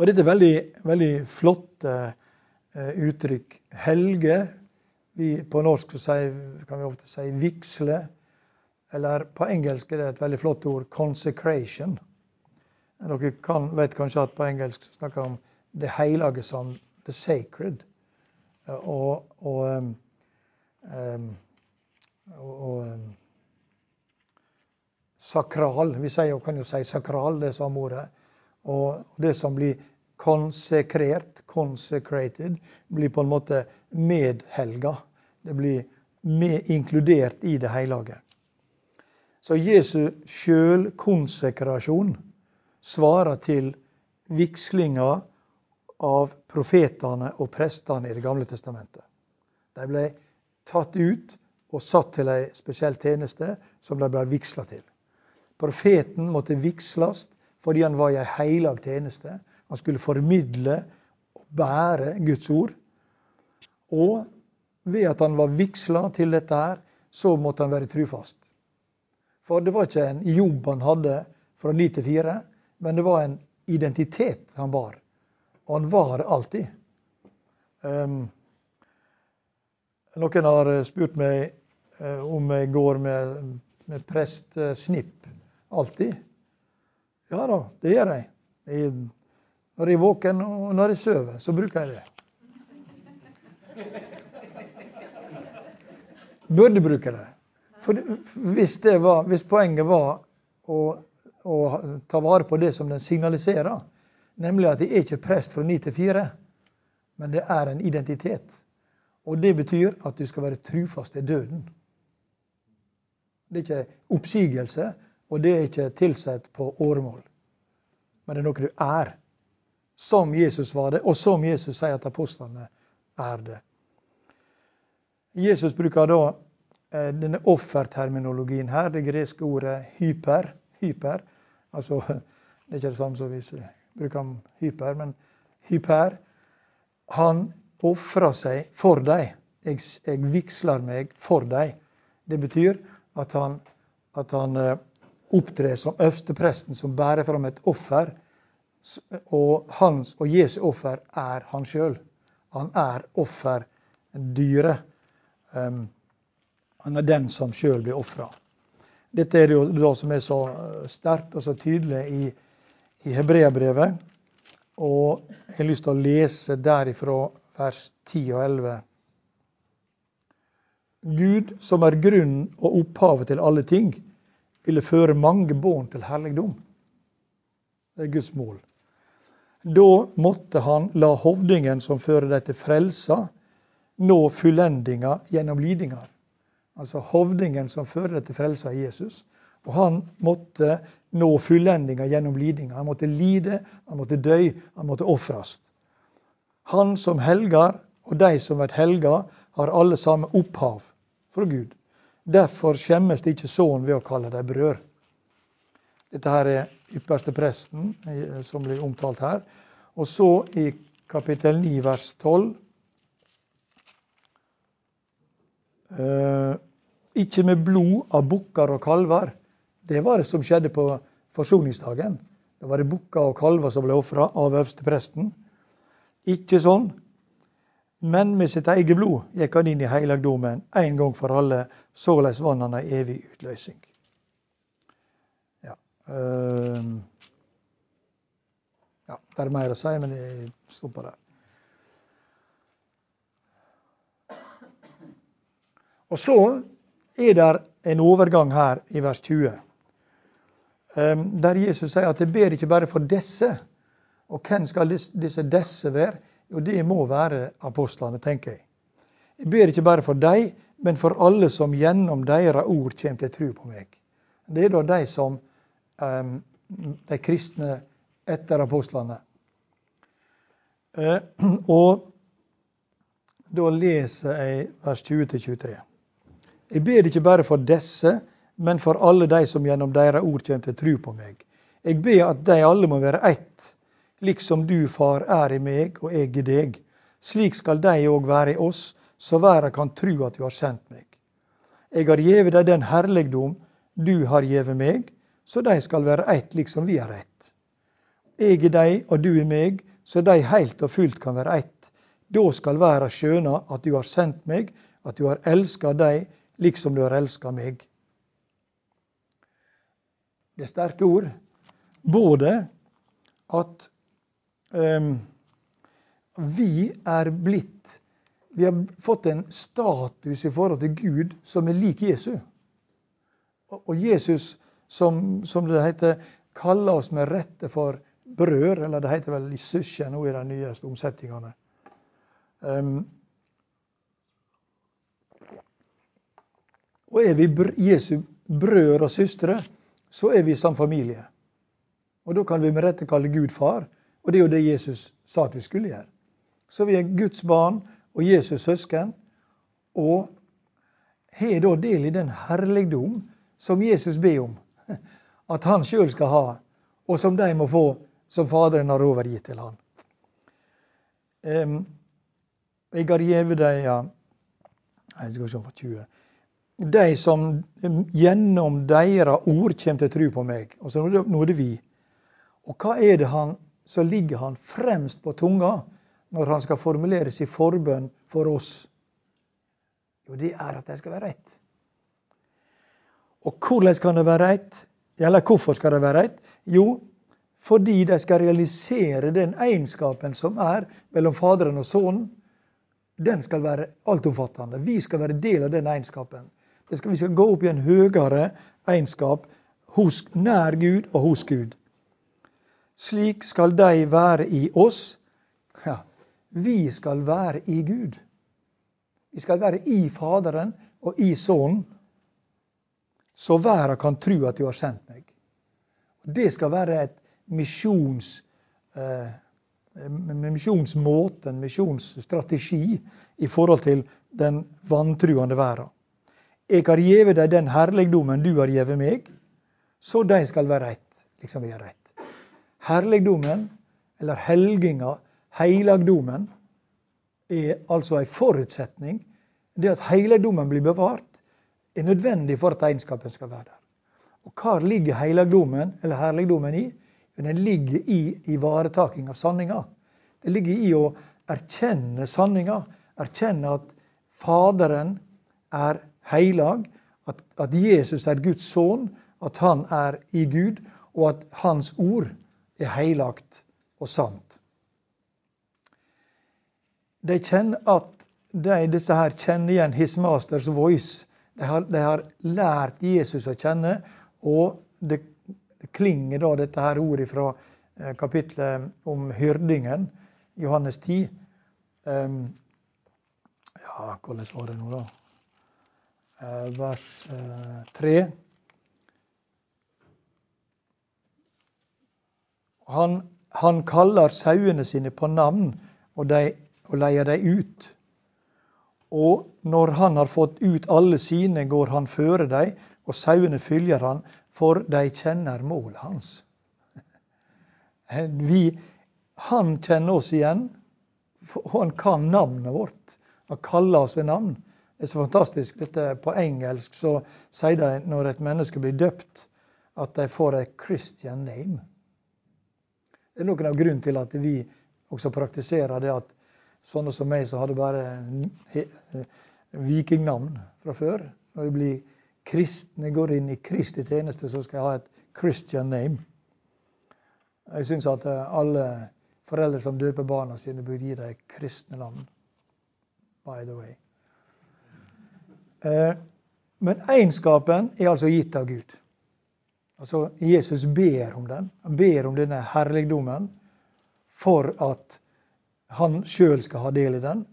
Og dette er veldig, veldig flotte eh, uttrykk. Helge. Vi, på norsk kan vi ofte si vigsle. Eller på engelsk er det et veldig flott ord consecration. Dere kan, vet kanskje at på engelsk snakker om det hellige som the sacred. Og, og, um, um, og um, sakral. Vi sier, kan jo si sakral, det samme ordet. Og det som blir konsekrert, consecrated, blir på en måte medhelga. Det blir med, inkludert i det hellige. Så Jesu sjølkonsekrasjon svarer til vigslinga av profetene og prestene i Det gamle testamentet. De ble tatt ut og satt til ei spesiell tjeneste som de ble vigsla til. Profeten måtte vigsles fordi han var i ei heilag tjeneste. Han skulle formidle og bære Guds ord. Og ved at han var vigsla til dette her, så måtte han være trufast. For det var ikke en jobb han hadde fra ni til fire, men det var en identitet han bar. Og han var det alltid. Um, noen har spurt meg uh, om jeg går med, med prestsnipp alltid. Ja da, det gjør jeg. jeg. Når jeg er våken og når jeg sover, så bruker jeg det. Burde bruke det. Hvis, det var, hvis poenget var å, å ta vare på det som den signaliserer, Nemlig at jeg er ikke prest fra ni til fire, men det er en identitet. Og det betyr at du skal være trufast til døden. Det er ikke oppsigelse, og det er ikke tilsatt på åremål. Men det er noe du er. Som Jesus var det, og som Jesus sier at apostlene er det. Jesus bruker da eh, denne offerterminologien her, det greske ordet hyper. hyper. Altså, det er ikke det samme som vi bruker om hyper, men hyper. Han ofrer seg for deg. Jeg, jeg, vigsler meg for deg. Det betyr at han, at han eh, opptrer som øverstepresten som bærer fram et offer. Og, hans, og Jesu offer er han sjøl. Han er offerdyret. Um, han er den som sjøl blir ofra. Dette er det jo det som er så eh, sterkt og så tydelig i i Hebreabrevet. Og jeg har lyst til å lese derifra vers 10 og 11. Gud, som er grunnen og opphavet til alle ting, ville føre mange barn til herligdom. Det er Guds mål. Da måtte han la hovdingen som fører deg til frelsa, nå fullendinga gjennom lidinger. Altså hovdingen som fører deg til frelsa, i Jesus. Og han måtte nå fullendinga gjennom lidinga. Han måtte lide, han måtte dø, han måtte ofres. Han som helger, og de som blir helga, har alle samme opphav fra Gud. Derfor skjemmes det ikke sønnen ved å kalle dem brød. Dette her er ypperste presten eh, som blir omtalt her. Og så i kapittel 9 vers 12 eh, Ikke med blod av bukker og kalver, det var det som skjedde på forsoningsdagen. Da var det bukker og kalver som ble ofra av øverstepresten. Ikke sånn. Men med sitt eget blod gikk han inn i helligdommen en gang for alle. Såleis vant han ei evig utløsning. Ja. Øh, det er mer å si, men jeg stopper der. Og så er det en overgang her i vers 20. Der Jesus sier at 'jeg ber ikke bare for disse'. Og hvem skal disse disse være? Jo, det må være apostlene, tenker jeg. Jeg ber ikke bare for dem, men for alle som gjennom deres ord kommer til tro på meg. Det er da de som de kristne etter apostlene. Eh, og da leser jeg vers 20-23. Jeg ber ikke bare for disse, men for alle de som gjennom deres ord kommer til tro på meg. Jeg ber at de alle må være ett, liksom du, Far, er i meg og jeg i deg. Slik skal de òg være i oss, så verden kan tro at du har sendt meg. Jeg har gjeve deg den herligdom du har gjeve meg, så de skal være ett, liksom vi er ett. Jeg er deg og du er meg, så de heilt og fullt kan være ett. Da skal verda skjøna at du har sendt meg, at du har elska deg liksom du har elska meg. Det er sterke ord. Både at um, vi er blitt Vi har fått en status i forhold til Gud som er lik Jesu. Og Jesus, som, som det heter, kaller oss med rette for brød, eller det heter vel søsken nå i de nyeste omsetningene. Um, og er vi Jesu brødre og søstre, så er vi som familie. Og da kan vi med rette kalle Gud far, og det er jo det Jesus sa at vi skulle gjøre. Så vi er Guds barn og Jesus søsken, og har da del i den herligdom som Jesus ber om at han sjøl skal ha, og som de må få som Faderen har overgitt til han. Um, jeg har gjeve deg ja, jeg skal se på 20. De som gjennom deres ord kommer til tro på meg. Og så nå er det vi. Og hva er det han, så ligger han fremst på tunga når han skal formulere sin forbønn for oss? Jo, det er at de skal være rett. Og hvordan kan det være rett? Eller hvorfor skal det være rett? Jo, fordi de skal realisere den egenskapen som er mellom Faderen og Sønnen den skal være altomfattende. Vi skal være del av den egenskapen. Vi skal gå opp i en høyere egenskap hos, nær Gud og hos Gud. Slik skal de være i oss. Ja, vi skal være i Gud. Vi skal være i Faderen og i Sønnen, så verden kan tro at du har sendt meg. Det skal være et misjons... Eh, misjonsmåten, misjonsstrategi, i forhold til den vantruende verden. Jeg har gjeve deg den herligdommen du har gjeve meg, så de skal være rett, liksom er rett. Herligdommen, eller helginga, heilagdommen, er altså en forutsetning. Det at heilagdommen blir bevart, er nødvendig for at egenskapen skal være der. Og hva ligger helligdommen eller herligdommen i? Den ligger i ivaretaking av sanninga. Det ligger i å erkjenne sanninga. Erkjenne at Faderen er heilag, at, at Jesus er Guds sønn, at han er i Gud, og at Hans ord er heilagt og sant. De kjenner at de, disse her kjenner igjen His Masters voice. De har, de har lært Jesus å kjenne, og det det klinger da dette her ordet fra kapittelet kapitlet om hyrdingen, Johannes 10. Um, ja, hvordan var det nå, da? Uh, vers uh, 3. Han, han, kaller sauene sine på navn og, de, og leier dem ut. Og når han har fått ut alle sine, går han føre dem, og sauene følger han, for de kjenner målet hans. Vi, han kjenner oss igjen, og han kan navnet vårt. Han kaller oss ved navn. Det er så fantastisk. Dette På engelsk så sier de når et menneske blir døpt, at de får et Christian name. Det er noen av grunnen til at vi også praktiserer det at sånne som meg, så hadde bare vikingnavn fra før. Når vi blir kristne går inn i Kristi tjeneste, så skal jeg ha et Christian name. Jeg syns at eh, alle foreldre som døper barna sine, bør gi dem kristne navn. By the way. Eh, Men egenskapen er altså gitt av Gud. Altså Jesus ber om den. Han ber om denne herligdommen for at han sjøl skal ha del i den,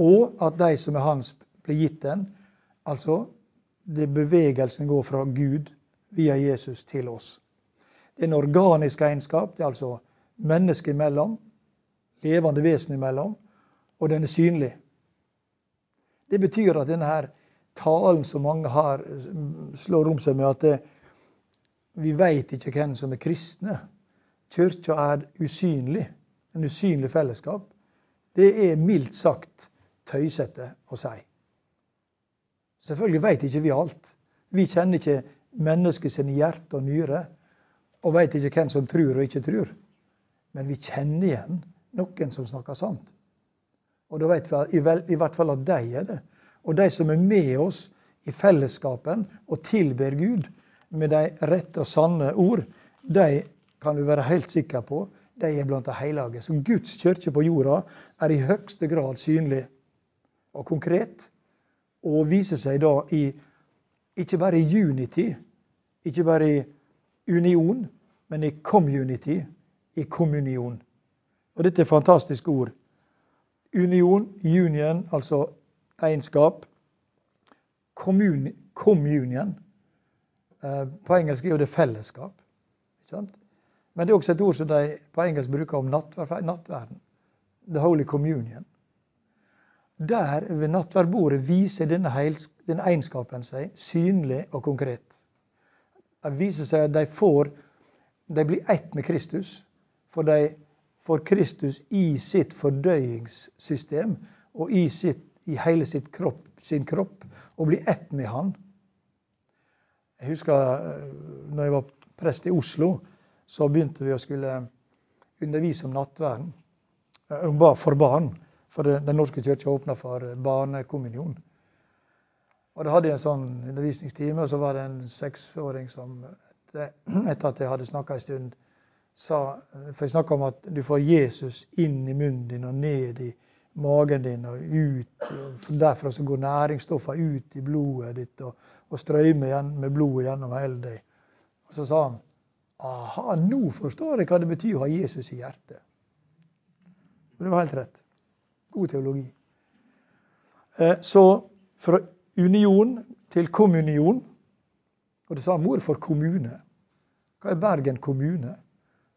og at de som er hans, blir gitt den. Altså det bevegelsen går fra Gud via Jesus til oss. Det er en organisk egenskap. Det er altså mennesket imellom, levende vesen imellom, og den er synlig. Det betyr at denne her talen som mange har, slår om seg med at det, vi veit ikke hvem som er kristne. Kirka er usynlig. En usynlig fellesskap. Det er mildt sagt tøysete å si. Selvfølgelig veit ikke vi alt. Vi kjenner ikke mennesket sine hjerte og nyre, og veit ikke hvem som tror og ikke tror. Men vi kjenner igjen noen som snakker sant. Og da vet vi i hvert fall at de er det. Og de som er med oss i fellesskapen og tilber Gud med de rette og sanne ord, de kan du være helt sikker på de er blant de hellige. Så Guds kirke på jorda er i høyeste grad synlig og konkret, og viser seg da i ikke bare i unity, ikke bare i union, men i community, i kommunion. Og dette er fantastiske ord. Union, union, altså egenskap. Communion. Eh, på engelsk er jo det fellesskap. Men det er også et ord som de på engelsk bruker om nattverden. The Holy Communion. Der ved nattverdbordet viser denne, denne egenskapen seg synlig og konkret. Det viser seg at de får de blir ett med Kristus. For de får Kristus i sitt fordøyingssystem og i, sitt, i hele kropp, sin kropp, og blir ett med Han. Jeg husker eh, når jeg var prest i Oslo, så begynte vi å skulle undervise om nattverden eh, for barn. For Den norske kirke åpna for barnekommunion. Og Da hadde jeg en sånn undervisningstime, og så var det en seksåring som etter at jeg hadde snakka en stund, sa For jeg snakka om at du får Jesus inn i munnen din og ned i magen din og ut. Og derfra så går næringsstoffene ut i blodet ditt og, og strømmer med blodet gjennom hele deg. Og så sa han Aha, nå forstår jeg hva det betyr å ha Jesus i hjertet. Og det var helt rett. God teologi. Eh, så fra union til kommunion. Og det samme ord for kommune. Hva er Bergen kommune?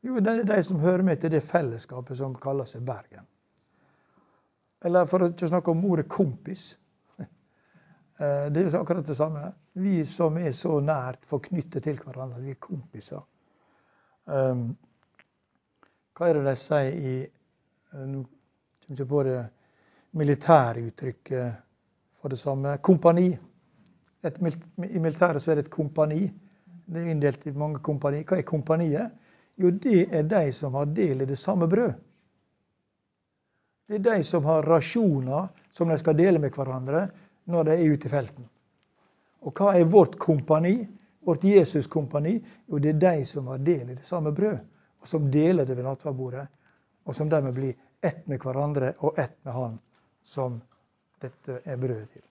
Jo, det er de som hører med til det fellesskapet som kaller seg Bergen. Eller for å ikke snakke om ordet kompis. Eh, det er akkurat det samme. Vi som er så nært forknyttet til hverandre, vi er kompiser. Um, hva er det de sier i eh, Nå kommer ikke på det militære uttrykket for det samme. Kompani. Et, I militæret så er det et kompani. Det er inndelt i mange kompani. Hva er kompaniet? Jo, det er de som har del i det samme brød. Det er de som har rasjoner som de skal dele med hverandre når de er ute i felten. Og hva er vårt kompani? Vårt Jesus-kompani, jo det er de som har del i det samme brød, og som deler det ved nattverdbordet, og som dermed blir ett med hverandre og ett med Han som dette er brødet til.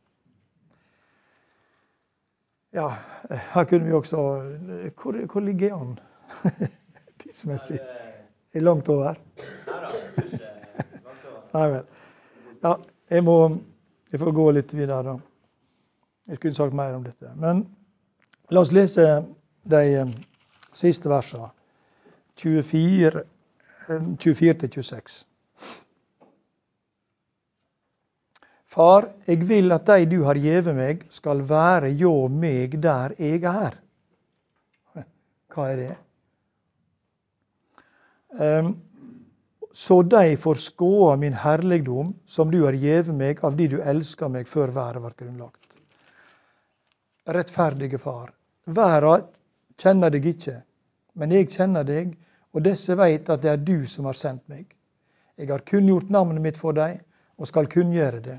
Ja, her kunne vi også Hvor, hvor ligger han tidsmessig? Er langt over? Nei vel. Ja, jeg må jeg får gå litt videre, da. Jeg skulle sagt mer om dette. Men La oss lese de eh, siste versene. 24, 24-26. Eh, Far, jeg vil at de du har gjeve meg, skal være hjå meg der jeg er. Hva er det? Um, så de får skåa min herligdom, som du har gjeve meg av de du elska meg før været var grunnlagt rettferdige Far. Verda kjenner deg ikke, men jeg kjenner deg, og disse veit at det er du som har sendt meg. Jeg har kunngjort navnet mitt for deg, og skal kunngjøre det.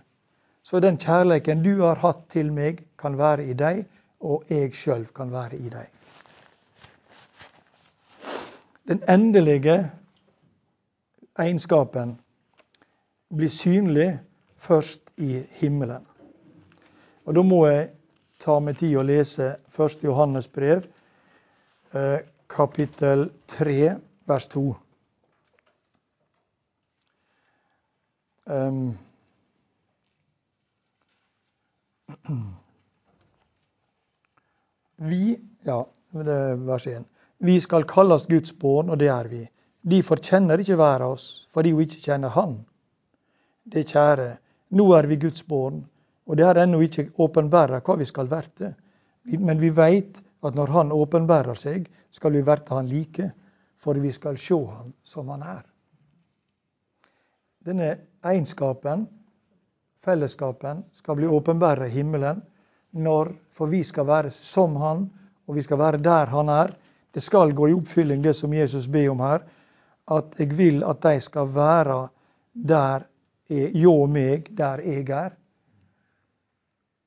Så den kjærleiken du har hatt til meg, kan være i deg, og jeg sjøl kan være i deg. Den endelige egenskapen blir synlig først i himmelen. Og da må jeg ta med tid å lese 1. Johannes brev, eh, kapittel 3, vers 2. Um, vi, ja, det er vers 1. Vi skal kalles Guds barn, og det er vi. Derfor kjenner ikke verden oss, fordi hun ikke kjenner Han. Det kjære, nå er vi Guds barn, og det er ennå ikke åpenbæra hva vi skal verte. Men vi veit at når Han åpenbærer seg, skal vi verte Han like, for vi skal sjå Han som Han er. Denne egenskapen, fellesskapen, skal bli åpenbæra i himmelen når, for vi skal være som Han, og vi skal være der Han er. Det skal gå i oppfylling, det som Jesus ber om her. At jeg vil at de skal være der jeg meg, der jeg er.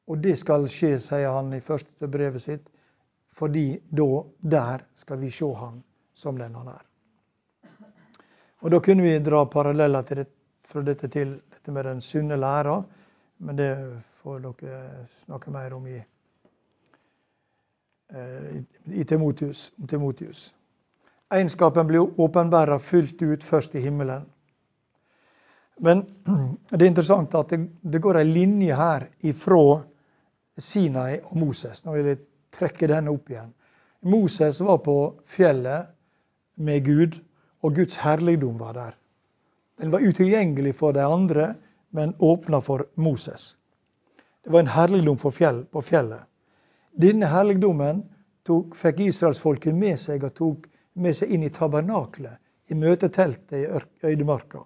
Og det skal skje, sier han i første brevet sitt, fordi da, der skal vi se han som den han er. Og Da kunne vi dra paralleller det, fra dette til dette med den sunne læra, men det får dere snakke mer om i, eh, i Timotius. Timotius. Egenskapen blir åpenbæra fullt ut først i himmelen. Men det er interessant at det, det går ei linje her ifra Sinai og Moses. Nå vil jeg trekke denne opp igjen. Moses var på fjellet med Gud, og Guds herligdom var der. Den var utilgjengelig for de andre, men åpna for Moses. Det var en herligdom fjell, på fjellet. Denne herligdommen tok, fikk israelsfolket med seg og tok med seg inn i tabernaklet, i møteteltet i øydemarka.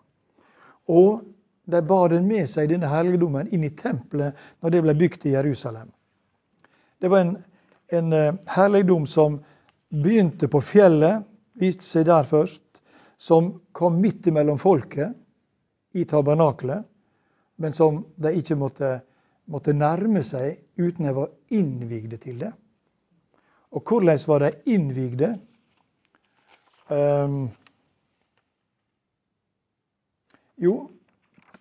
Og de bar den med seg, denne helligdommen, inn i tempelet når det ble bygd i Jerusalem. Det var en, en eh, helligdom som begynte på fjellet, viste seg der først, som kom midt imellom folket i tabernaklet, men som de ikke måtte, måtte nærme seg uten de var innvigde til det. Og hvordan var de innvigde? Um, jo,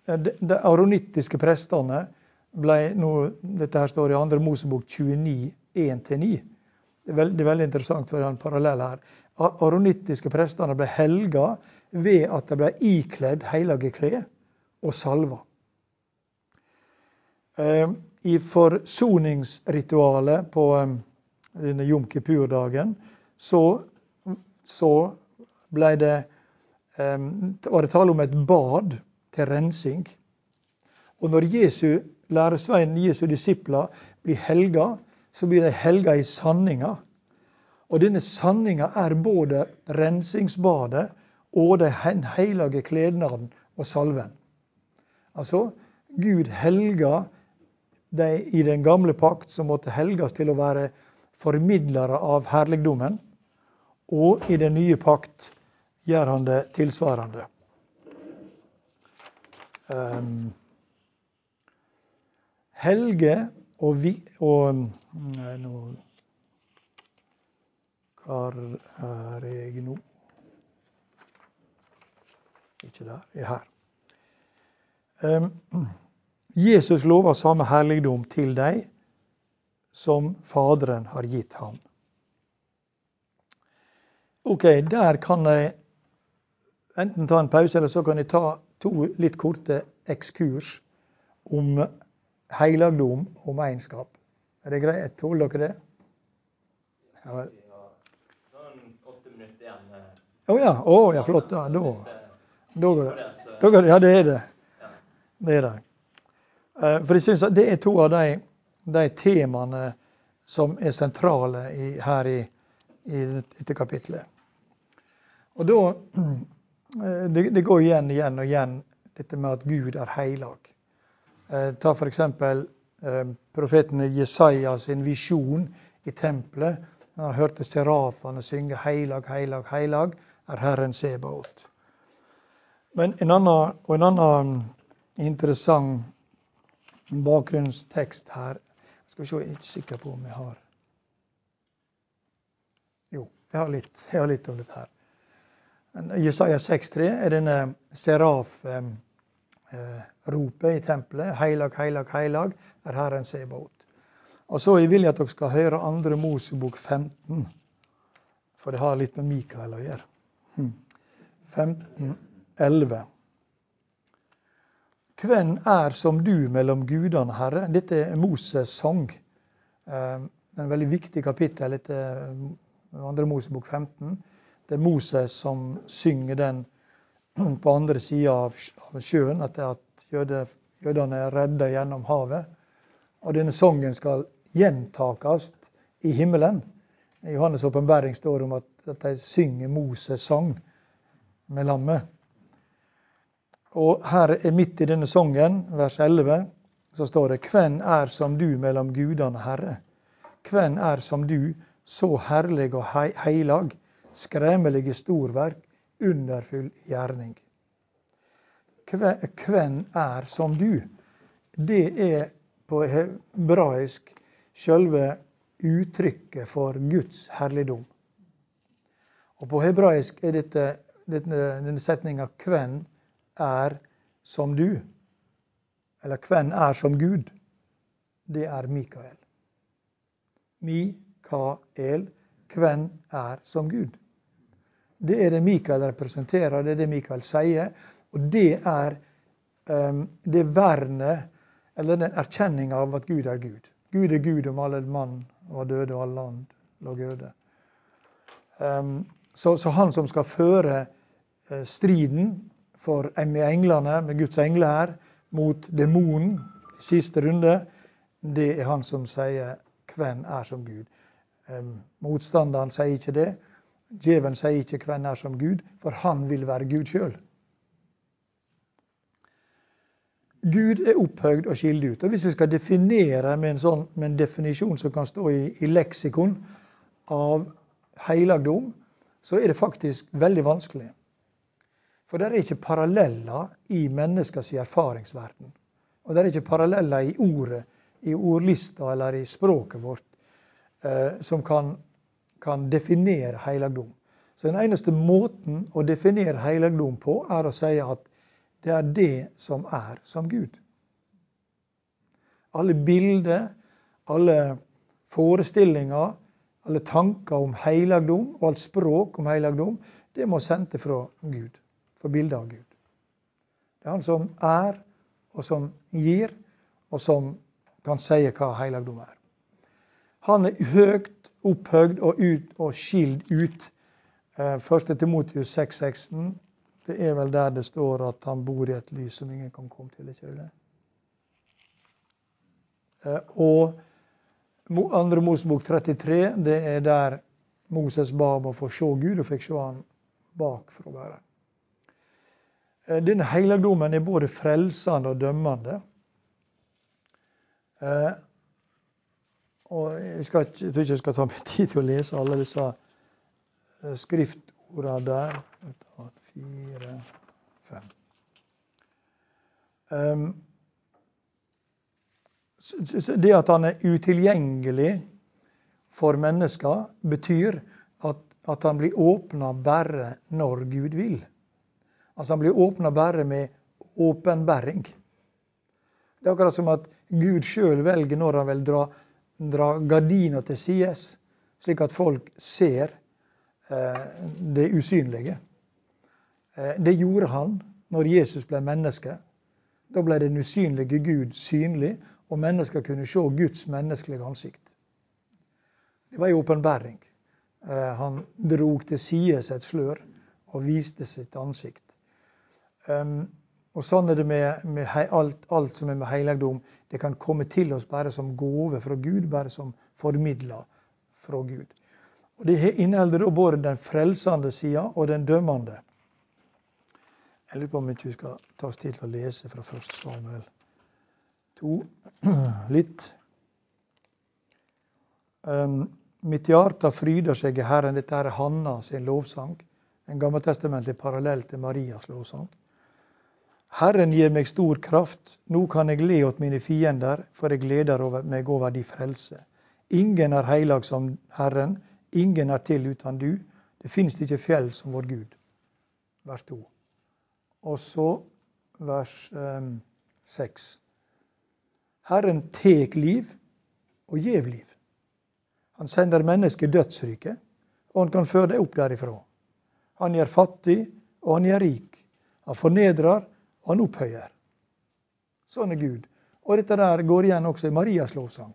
de aronittiske prestene ble nå, Dette her står i 2. Mosebok 29, 1-9. Det er veldig, veldig interessant for en parallell her. Aronittiske prestene ble helga ved at de ble ikledd hellige klær og salva. Eh, I forsoningsritualet på eh, denne jom kippur-dagen så, så ble det, var det tale om et bad til rensing. Og når Jesu læresvein, Jesu disipler, blir helga, så blir de helga i sanninga. Og denne sanninga er både rensingsbadet og den hellige klednaden og salven. Altså, Gud helga de i den gamle pakt som måtte helges til å være formidlere av herligdommen. Og i den nye pakt gjør han det tilsvarende. Um, Helge og, vi, og Nei, nå Hvor er jeg nå? Ikke der. Jeg er her. Um, Jesus lover samme herligdom til deg som Faderen har gitt ham. Ok, der kan jeg enten ta en pause, eller så kan jeg ta to litt korte ekskurs om helligdom og egenskap. Er det greit? Tåler dere det? Ja. Å oh, ja. Oh, ja, flott. Ja, da, da går det. Da går det. Ja, det er det. Det er det. Eh, for jeg synes det er to av de, de temaene som er sentrale i, her i, i dette kapitlet. Og da det, det, går igjen igjen og igjen, dette med at Gud er heilag. Eh, ta f.eks. Eh, profeten Jesaja sin visjon i tempelet. Han hørte serafene synge 'Heilag, heilag, heilag er Herren Sebaot'. Men en annen, og en annen interessant bakgrunnstekst her Skal vi se, jeg er ikke sikker på om jeg har Jo, jeg har litt, jeg har litt om dette her. Jesaja 6,3 er denne seraf-ropet eh, i tempelet. Heilag, heilag, heilag er Herren Sebaot. Og så vil jeg at dere skal høre andre Mosebok 15, for det har litt med Mikael å gjøre. 15, 11. Hvem er som du mellom gudene, Herre? Dette er Moses' sang. er en veldig viktig kapittel etter andre Mosebok 15. Det er Moses som synger den på andre sida av sjøen, at jødene er redda gjennom havet. Og denne sangen skal gjentakes i himmelen. I Johannes' åpenbaring står det om at, at de synger Moses' sang med lammet. Og her er midt i denne sangen, vers 11, så står det Hvem er som du mellom gudene, Herre? Hvem er som du, så herlig og heilag, skremmelige storverk, underfull gjerning? Hvem er som du? Det er på hebraisk selve uttrykket for Guds herligdom. Og På hebraisk er dette, denne setninga 'Hvem er som du, eller hvem er som Gud, det er Mikael. Mikael, hvem er som Gud? Det er det Mikael representerer, det er det Mikael sier. Og det er um, det vernet, eller den erkjenninga av at Gud er Gud. Gud er Gud om alle mann var døde og alle land lå øde. Um, så, så, han som skal føre uh, striden for med englene, med Guds engler her, mot demonen i siste runde, det er han som sier 'Hvem er som Gud'? Motstanderen sier ikke det. Djevelen sier ikke 'Hvem er som Gud', for han vil være Gud sjøl. Gud er opphøyd og skilt ut. Og Hvis vi skal definere med en, sånn, med en definisjon som kan stå i, i leksikon av helligdom, så er det faktisk veldig vanskelig. For det er ikke paralleller i menneskers erfaringsverden. Og det er ikke paralleller i ordet, i ordlista eller i språket vårt eh, som kan, kan definere helligdom. Så den eneste måten å definere helligdom på, er å si at det er det som er som Gud. Alle bilder, alle forestillinger, alle tanker om helligdom og alt språk om helligdom, det må sende fra Gud for bildet av Gud. Det er Han som er, og som gir, og som kan si hva helligdom er. Han er høyt opphøgd og, ut, og skild ut. 1. Eh, Timotius 6,16. Det er vel der det står at han bor i et lys som ingen kan komme til. ikke det? Eh, og 2. Mosebok 33, det er der Moses ba om å få se Gud, og fikk se han bakfra bare. være. denne helligdommen er både frelsende og dømmende. Og jeg, skal, jeg, tror ikke jeg skal ta meg tid til å lese alle disse eh, skriftordene der. Fire, fem. Det at han er utilgjengelig for mennesker, betyr at, at han blir åpna bare når Gud vil. Altså Han blir åpna bare med åpenbæring. Det er akkurat som at Gud sjøl velger når han vil dra, dra gardina til sides, slik at folk ser eh, det usynlige. Eh, det gjorde han når Jesus ble menneske. Da ble den usynlige Gud synlig, og mennesker kunne se Guds menneskelige ansikt. Det var en åpenbæring. Eh, han drog til sides et slør og viste sitt ansikt. Og sånn er det med, med alt, alt, som er med helligdom. Det kan komme til oss bare som gave fra Gud, bare som formidla fra Gud. Og Det inneholder både den frelsende sida og den dømmende. Jeg lurer på om vi skal ta oss tid til å lese fra 1. Samuel 2 litt. Um, mitt hjerte fryder seg i Herren. Dette er Hanna sin lovsang. En gammeltestamentlig parallell til Marias lovsang. Herren gir meg stor kraft, nå kan jeg le åt mine fiender, for jeg gleder meg over de frelse. Ingen er heilag som Herren, ingen er til uten du. Det fins ikke fjell som vår Gud. Vers 2. Og så vers 6. Um, Herren tek liv og gjev liv. Han sender mennesket dødsriket, og han kan føre det opp derifra. Han gjør fattig, og han gjør rik. Han fornedrer, han opphøyer. Sånn er Gud. Og dette der går igjen også i Marias lovsang.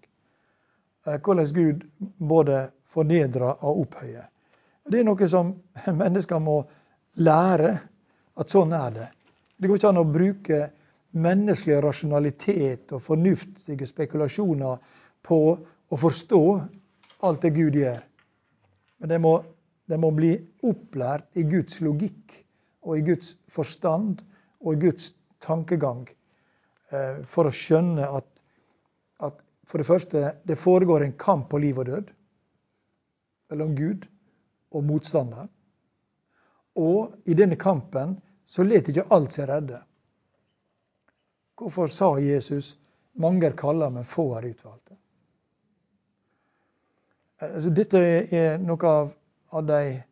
Eh, hvordan Gud både fornedrer og opphøyer. Det er noe som mennesker må lære, at sånn er det. Det går ikke an å bruke menneskelig rasjonalitet og fornuftige spekulasjoner på å forstå alt det Gud gjør. Men det må, det må bli opplært i Guds logikk og i Guds forstand og Guds tankegang eh, for å skjønne at, at for det første det foregår en kamp på liv og død mellom Gud og motstanderen. Og i denne kampen så let ikke alt seg redde. Hvorfor sa Jesus 'mange er kalla, men få er utvalgte'? Altså, dette er noe av, av de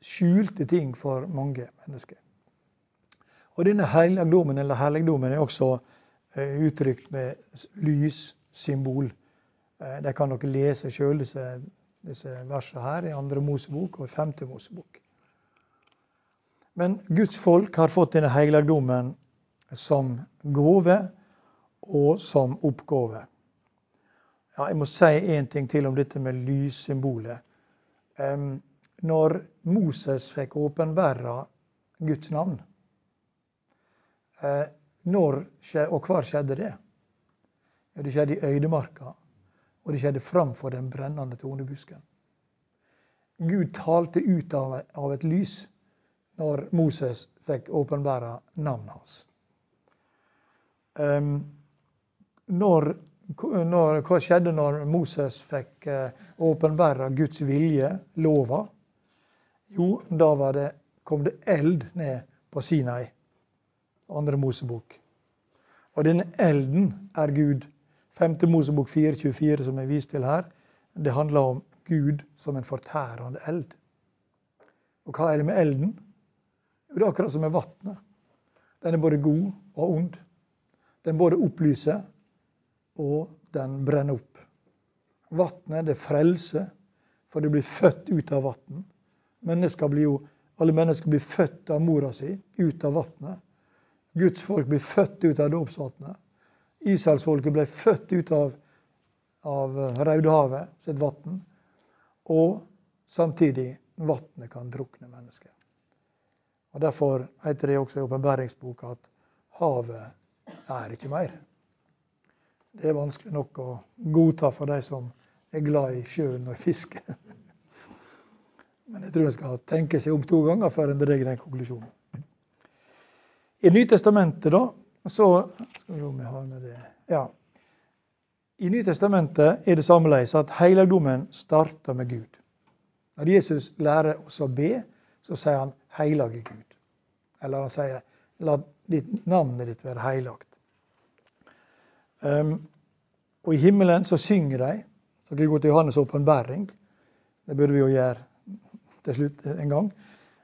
skjulte ting for mange mennesker. Og denne helligdommen eller helligdommen er også uh, uttrykt med lyssymbol. Uh, de kan dere lese sjøl, disse, disse versene her, i andre Mosebok og i femte Mosebok. Men Guds folk har fått denne helligdommen som gave og som oppgave. Ja, jeg må si en ting til om dette med lyssymbolet. Når Moses fikk åpenbæra Guds navn, når og hvor skjedde det? Det skjedde i øydemarka, og det skjedde framfor den brennende tornebusken. Gud talte ut av, et lys når Moses fikk åpenbæra navnet hans. Når når, hva skjedde når Moses fikk eh, åpenbæra Guds vilje, lova? Jo, da det, kom det eld ned på Sinai, andre Mosebok. Og denne elden er Gud. 5. Mosebok 4.24, som jeg viste til her, det handler om Gud som en fortærende eld. Og hva er det med elden? Jo, det er akkurat som med vannet. Den er både god og ond. Den både opplyser og den brenner opp. Vannet, det frelser, for det blir født ut av vann. Alle mennesker blir født av mora si ut av vannet. Guds folk blir født ut av dåpsvannet. Israelsfolket ble født ut av, av Raudehavet sitt vann. Og samtidig vannet kan drukne mennesker. Og Derfor heter det også i åpenbæringsboka at havet er ikke mer det er vanskelig nok å godta for de som er glad i sjøen og fiske. Men jeg tror en skal tenke seg om to ganger før en drar den konklusjonen. I Nytestamentet, da, så. Ja. I Nytestamentet er det sammeleis at helligdommen starter med Gud. Når Jesus lærer oss å be, så sier han 'Hellige Gud'. Eller han sier 'La ditt navnet ditt være heilagt'. Um, og i himmelen så synger de. Så kan vi gå til Johannes' åpenbaring. Det burde vi jo gjøre til slutt en gang.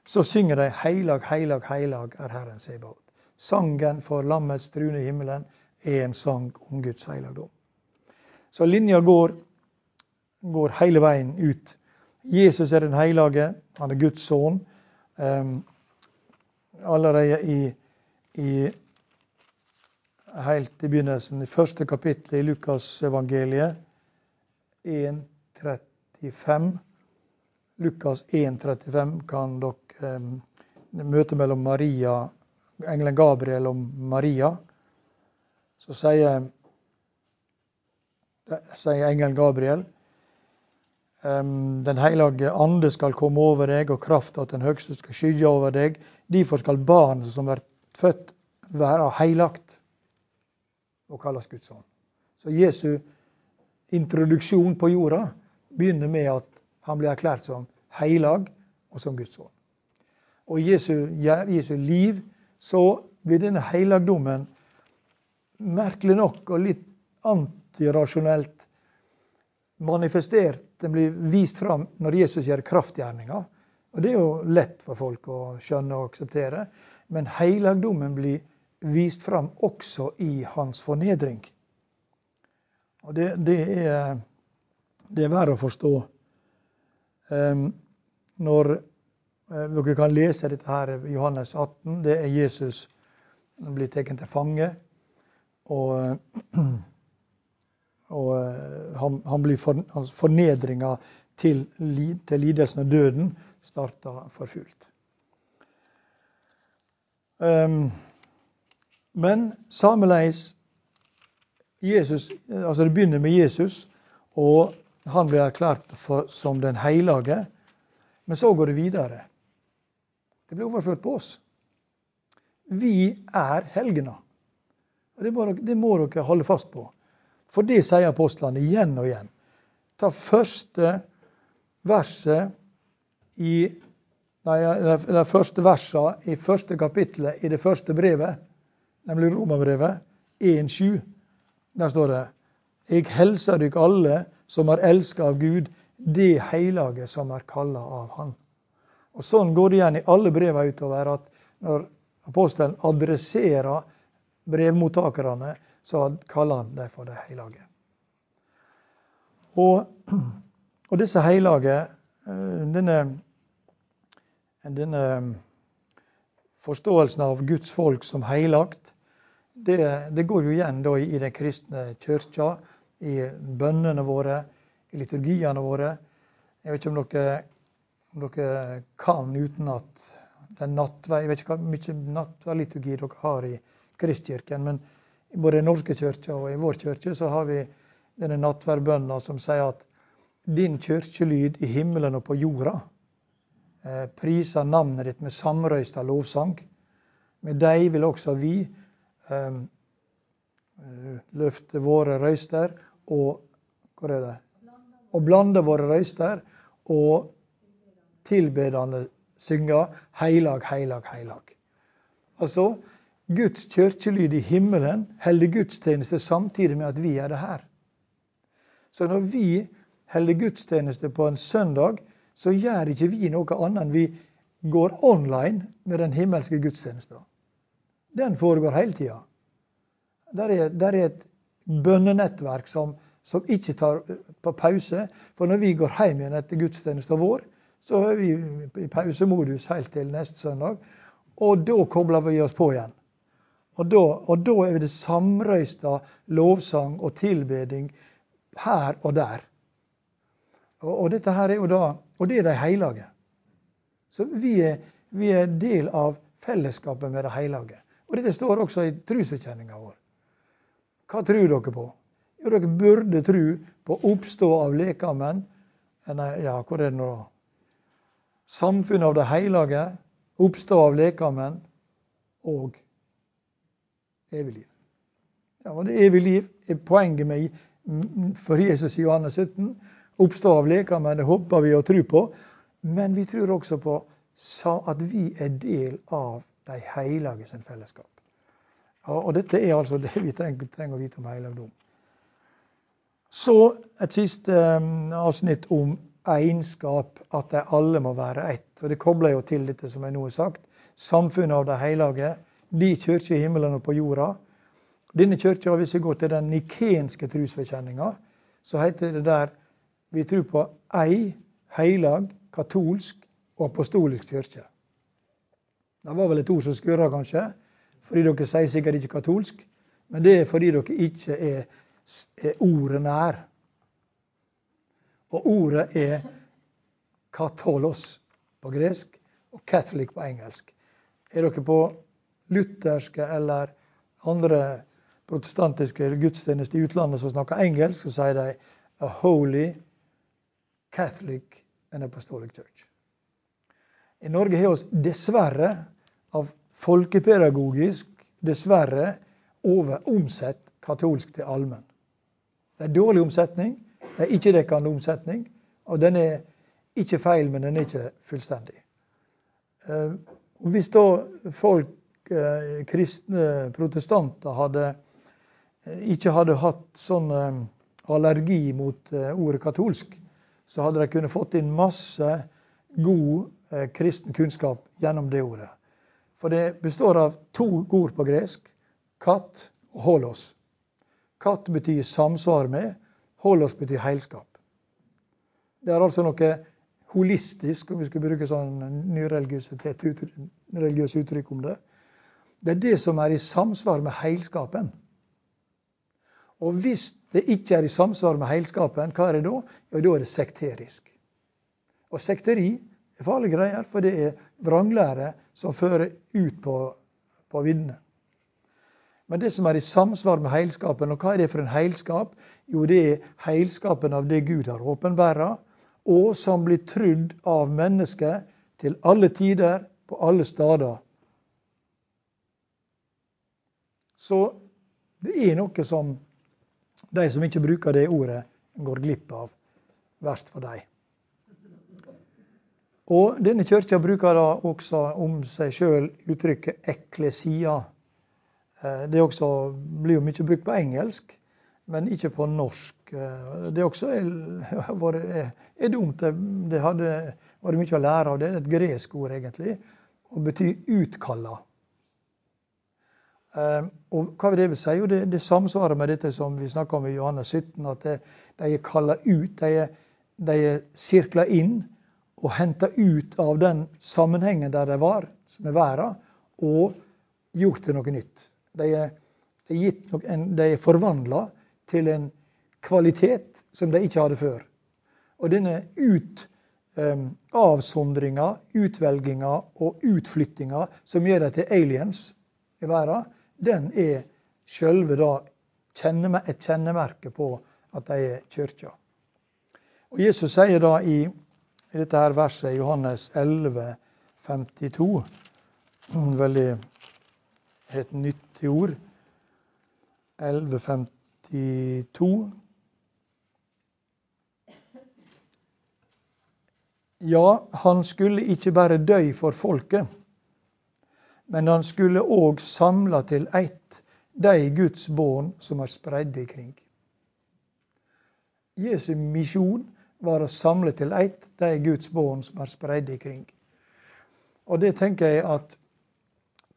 Så synger de 'Heilag, heilag, heilag er Herren Sebaot'. Sangen for lammets trune i himmelen er en sang om Guds heilagdom. Så linja går, går hele veien ut. Jesus er den hellige. Han er Guds sønn. Um, allerede i, i helt i begynnelsen, i første kapittel i Lukasevangeliet 1.35. Lukas 1.35 kan dere um, møte mellom Maria, engelen Gabriel og Maria. Så sier, sier engelen Gabriel Den hellige ande skal komme over deg, og krafta til den høgste skal skygge over deg. Derfor skal barnet som blir født, være heilagt og kalles Guds ånd. Så Jesu introduksjon på jorda begynner med at han blir erklært som heilag og som Guds ånd. Og Jesu, Jesu liv så blir denne heilagdommen merkelig nok og litt antirasjonelt manifestert. Den blir vist fram når Jesus gjør kraftgjerninger. Og Det er jo lett for folk å skjønne og akseptere. Men heilagdommen blir vist fram også i hans fornedring. Og det, det, er, det er verre å forstå. Um, når Dere kan lese dette her i Johannes 18. Det er Jesus som blir tatt til fange. Og, og uh, han, han, blir for, hans fornedringa til, til lidelsen og døden starta for fullt. Um, men sameleis Jesus, altså Det begynner med Jesus, og han blir erklært for, som den hellige. Men så går det videre. Det blir overført på oss. Vi er helgener. Og det må, det må dere holde fast på. For det sier apostlene igjen og igjen. Ta første verset i nei, de første versene i første kapittelet i det første brevet, nemlig Romerbrevet 1.7. Der står det Eg helser dykk alle som er elska av Gud, det heilage som er kalla av Han. Og Sånn går det igjen i alle breva utover at når apostelen adresserer brevmottakerne, så kaller han dem for de hellige. Og, og disse heilage, eh, denne, denne forståelsen av Guds folk som heilagt, det, det går jo igjen da i den kristne kirka, i bønnene våre, i liturgiene våre. Jeg vet ikke om dere, om dere kan utenat er nattvei, Jeg vet ikke hvor mye nattverdliturgi dere har i Kristkirken, men både i norske kirka og i vår kirke så har vi denne nattverdbønna som sier at din kirkelyd i himmelen og på jorda eh, priser navnet ditt med samrøysta lovsang. Med deg vil også vi eh, løfte våre røyster og Hvor er det? Og blande våre røyster og tilbedende synger Heilag, heilag, heilag. Altså, Guds kirkelyd i himmelen holder gudstjeneste samtidig med at vi er det her. Så når vi holder gudstjeneste på en søndag, så gjør ikke vi noe annet enn vi går online med den himmelske gudstjenesten den foregår hele tida. Der er, der er et bønnenettverk som, som, ikke tar på pause. For når vi går hjem igjen etter gudstjenesten vår, så er vi i pausemodus helt til neste søndag. Og da kobler vi oss på igjen. Og da, og da er det samrøysta lovsang og tilbeding her og der. Og, og, dette her er jo da, og det er de hellige. Så vi er, vi er del av fellesskapet med de hellige. Og Dette står også i trosbekjenninga vår. Hva tror dere på? Jo, dere burde tro på oppstå av lekamen. Nei, ja, hvor er det nå? Samfunnet av det hellige, oppstå av lekamen og evig liv. Ja, og det evige liv er poenget med for Jesus i Johannes 17. Oppstå av lekamen, det håper vi å tro på. Men vi tror også på at vi er del av de hellige sin fellesskap. Og dette er altså det vi trenger, trenger å vite om helligdom. Så et siste um, avsnitt om egenskap, at de alle må være ett. Og Det kobler jo til dette som jeg nå har sagt. Samfunnet av de hellige, de kirke i himmelen og på jorda. Denne kirka, hvis vi går til den nikenske trosforkjenninga, så heter det der vi tror på ei heilag, katolsk og apostolisk kirke. Det var vel et ord som skurra, kanskje, fordi dere sier sikkert ikke katolsk. Men det er fordi dere ikke er, er ordet nær. Og ordet er katolos på gresk og catholic på engelsk. Er dere på lutherske eller andre protestantiske gudstjenester i utlandet som snakker engelsk, så sier de A Holy Catholic and Apostolic Church. I Norge har vi dessverre, av folkepedagogisk, dessverre over omsett katolsk til allmenn. Det er dårlig omsetning. Det er ikke-dekkende omsetning. Og den er ikke feil, men den er ikke fullstendig. Eh, hvis da folk, eh, kristne protestanter, hadde, eh, ikke hadde hatt sånn allergi mot ordet katolsk, så hadde de kunnet fått inn masse god kristen kunnskap gjennom det ordet. For det består av to ord på gresk. katt og holos. Katt betyr samsvar med. Holos betyr heilskap. Det er altså noe holistisk, om vi skulle bruke sånn nyreligiøse uttrykk om det. Det er det som er i samsvar med heilskapen. Og hvis det ikke er i samsvar med heilskapen, hva er det da? Ja, da er det sekterisk. Og sekteri er farlige greier, for det er vranglære som fører ut på, på viddene. Men det som er i samsvar med heilskapen, og hva er det for en heilskap? Jo, det er heilskapen av det Gud har åpenbæra, og som blir trudd av mennesket til alle tider, på alle steder. Så det er noe som de som ikke bruker det ordet, går glipp av. Verst for dem. Og denne kirka bruker da også om seg sjøl uttrykket 'eklesia'. Eh, det også blir jo mye brukt på engelsk, men ikke på norsk. Eh, det også er, er, er dumt. Det hadde vært mye å lære av det. Det er et gresk ord, egentlig, og betyr 'utkalla'. Hva vil det vil si? Jo, det, det samsvarer med dette som vi snakka om i Johannes 17, at det, de er kalla ut. De er, de er sirkla inn og henta ut av den sammenhengen der de var, som er verden, og gjort til noe nytt. De er, de er, er forvandla til en kvalitet som de ikke hadde før. Og denne ut, um, avsondringa, utvelginga og utflyttinga som gjør dem til aliens i verden, den er sjølve et kjennemerke på at de er kirka. Og Jesus sier da i, i dette her verset, Johannes 11, 52, veldig et nyttig ord, 11.52 Ja, han skulle ikke bare dø for folket men han skulle òg samla til ett de Guds barn som er spreidde ikring. Jesu misjon var å samle til ett de Guds barn som er spreidde ikring. Og det tenker jeg at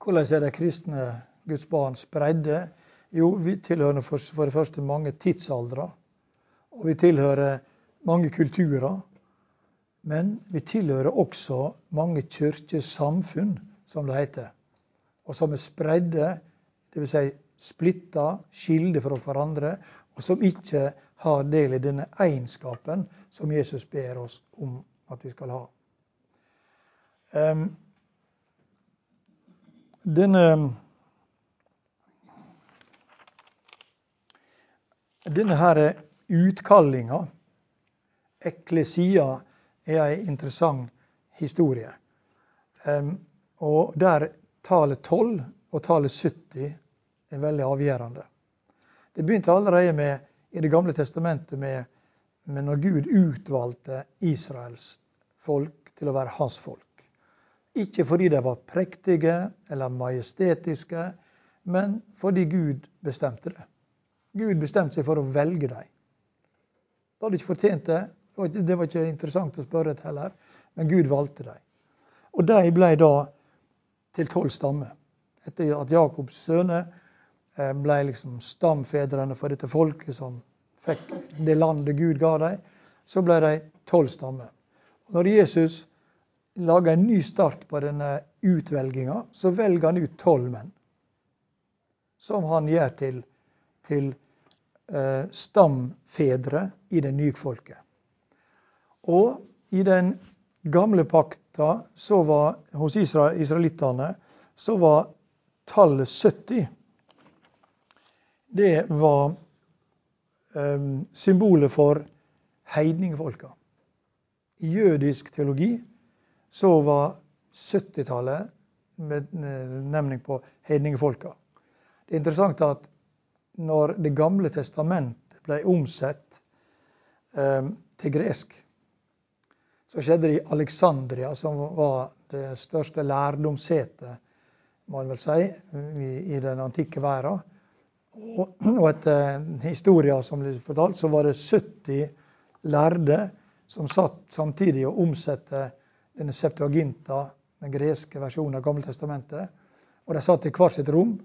Hvordan er de kristne Guds barn spredde? Jo, vi tilhører for, det første mange tidsaldre. Og vi tilhører mange kulturer. Men vi tilhører også mange kirkesamfunn, som det heter og som er spredde, dvs. Si splitta, skilde fra hverandre, og som ikke har del i denne egenskapen som Jesus ber oss om at vi skal ha. Um, denne denne her utkallinga, eklesia, er ei interessant historie. Og der tallet 12 og tallet 70 er veldig avgjørende. Det begynte allerede med, i Det gamle testamentet med, med når Gud utvalgte Israels folk til å være hans folk. Ikke fordi de var prektige eller majestetiske, men fordi Gud bestemte det. Gud bestemte seg for å velge dem. Da hadde ikke fortjent det. Det var ikke interessant å spørre etter heller, men Gud valgte dem. Og de ble da til tolv stammer. Etter at Jakobs sønner eh, ble liksom stamfedrene for dette folket som fikk det landet Gud ga dem, så ble de tolv stammer. Når Jesus lager en ny start på denne utvelginga, så velger han ut tolv menn. Som han gjør til, til eh, stamfedre i det nye folket. Og i den gamle pakta så var hos Israel, israelittene så var tallet 70 Det var eh, symbolet for heidningfolka. I jødisk teologi så var 70-tallet med nemning på hedningefolka. Det er interessant at når Det gamle testamentet ble omsett eh, til gresk, så skjedde det i Alexandria, som var det største lærdomssetet må man vel si, i, i den antikke verden. Og, og etter historien som blir fortalt, så var det 70 lærde som satt samtidig og omsatte denne Septuaginta, den greske versjonen av Gammeltestamentet. Og de satt i hvert sitt rom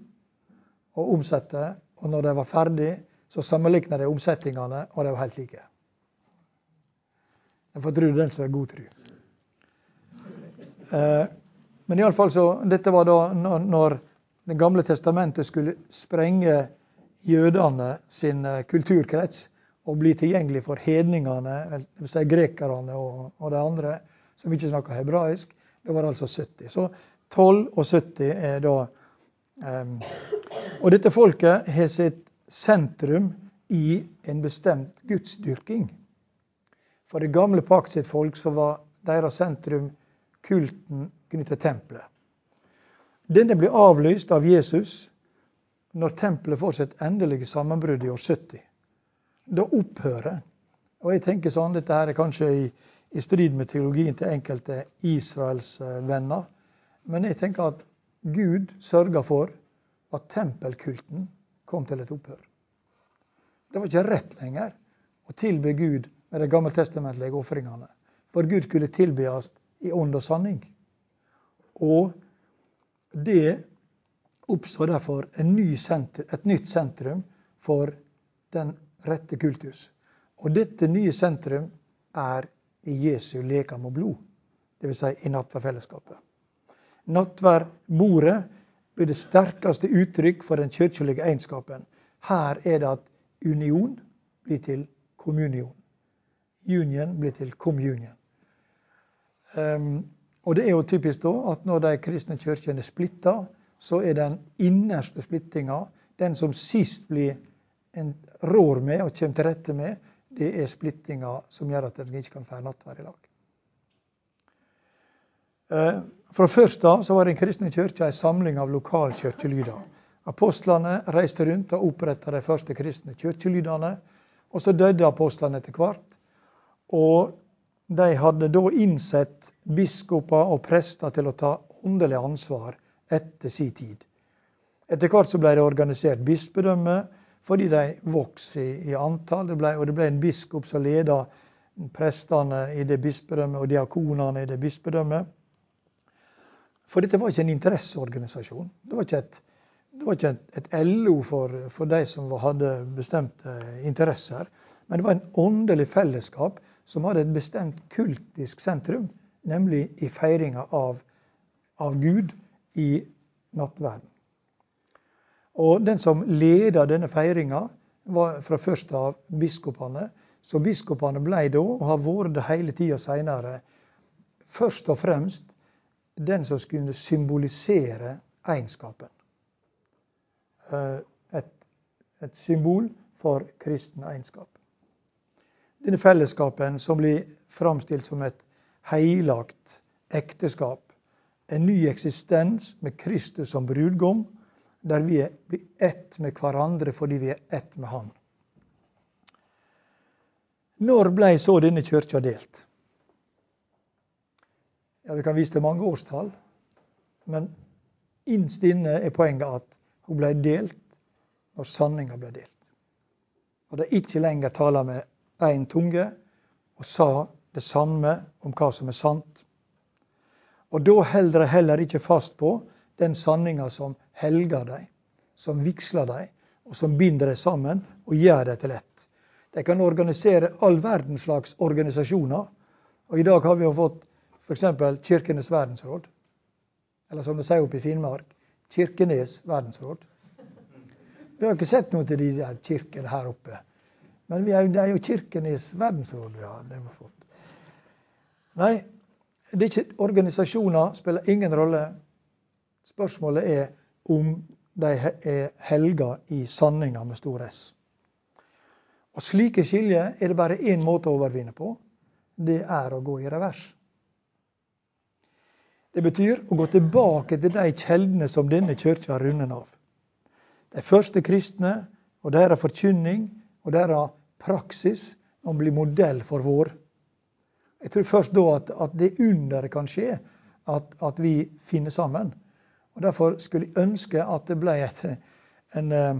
og omsatte. Og når de var ferdig, så sammenlikna de omsetningene, og de var helt like. Jeg får tro den som er god tru. Eh, men iallfall så Dette var da når, Det gamle testamentet skulle sprenge jødene sin eh, kulturkrets og bli tilgjengelig for hedningene, dvs. Si grekerne og, og de andre som ikke snakka hebraisk. Det var altså 70. Så 12 og 70 er da um, Og dette folket har sitt sentrum i en bestemt gudsdyrking. For det gamle pakt sitt folk så var deres sentrum kulten knyttet til tempelet. Denne blir avlyst av Jesus når tempelet får sitt endelige sammenbrudd i år 70. Da opphører Og jeg tenker sånn, Dette her er kanskje i, i strid med teologien til enkelte Israels eh, venner. Men jeg tenker at Gud sørga for at tempelkulten kom til et opphør. Det var ikke rett lenger å tilbe Gud med de gammeltestamentlige ofringene. For Gud skulle tilbes i ånd og sanning. Og det oppstår derfor ny senter, et nytt sentrum for den rette kultus. Og dette nye sentrum er i Jesu lekam og blod, dvs. Si i nattverdfellesskapet. Nattverdbordet blir det sterkeste uttrykk for den kirkelige egenskapen. Her er det at union blir til kommunion. Union blir til communion. Um, og det er jo typisk da at når de kristne kirkene er splitta, så er den innerste splittinga, den som sist blir en rår med og kommer til rette med, det er splittinga som gjør at en ikke kan få nattverd i lag. Uh, fra først av så var Den kristne kirka en samling av lokalkirkelyder. Apostlene reiste rundt og oppretta de første kristne kirkelydene. Og så døde apostlene etter hvert. Og de hadde da innsett biskoper og prester til å ta åndelig ansvar etter sin tid. Etter hvert så ble det organisert bispedømme fordi de vokste i, antall. Det ble, og det ble en biskop som leda prestene i det bispedømmet og diakonene i det bispedømmet. For dette var ikke en interesseorganisasjon. Det var ikke et, var ikke et, et LO for, for, de som hadde bestemte interesser. Men det var en åndelig fellesskap som hadde et bestemt kultisk sentrum, nemlig i feiringa av, av Gud i nattverden. Og den som leda denne feiringa, var fra først av biskopene. Så biskopene ble da, og har vært det hele tida seinere, først og fremst den som skulle symbolisere egenskapen. Eh, et, et symbol for kristen egenskap. Denne fellesskapen som blir framstilt som et heilagt ekteskap. En ny eksistens med Kristus som brudgom, der vi blir ett med hverandre fordi vi er ett med Han. Når ble så denne kirka delt? Ja, Vi kan vise til mange årstall, men innst inne er poenget at hun ble delt når sanninga ble delt. Og de ikke lenger taler med én tunge og sa det samme om hva som er sant. Og da holder de heller ikke fast på den sanninga som helger dem, som vigsler dem, og som binder dem sammen og gjør dem til ett. De kan organisere all verdens slags organisasjoner. Og i dag har vi jo fått F.eks. Kirkenes verdensråd. Eller som de sier oppe i Finnmark, Kirkenes verdensråd. Vi har ikke sett noe til de der kirkene her oppe. Men er, det er jo Kirkenes verdensråd vi har fått. Nei, det er ikke, organisasjoner spiller ingen rolle. Spørsmålet er om de er helga i sanninga med stor S. Og Slike skiljer er det bare én måte å overvinne på. Det er å gå i revers. Det betyr å gå tilbake til de kjeldene som denne kirka har rundet av. De første kristne og deres forkynning og deres praksis må bli modell for vår. Jeg tror først da at, at det underet kan skje, at, at, vi finner sammen. Og Derfor skulle jeg ønske at det ble en, eh,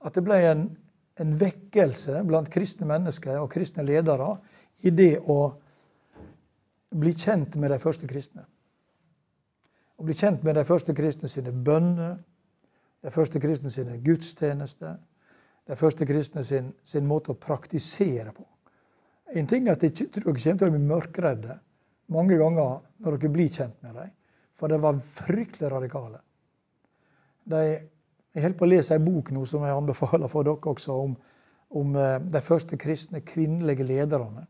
at det ble en, en vekkelse blant kristne mennesker og kristne ledere i det å bli kjent med de første kristne. Å bli kjent med de første kristne sine bønner, De første kristne sine gudstjeneste. De første kristne sin, sin måte å praktisere på. En ting er at jeg tror dere kommer til å bli mørkredde mange ganger når dere blir kjent med dem. For de var fryktelig radikale. De, jeg holder på å lese en bok nå som jeg anbefaler for dere også, om, om eh, de første kristne kvinnelige lederne.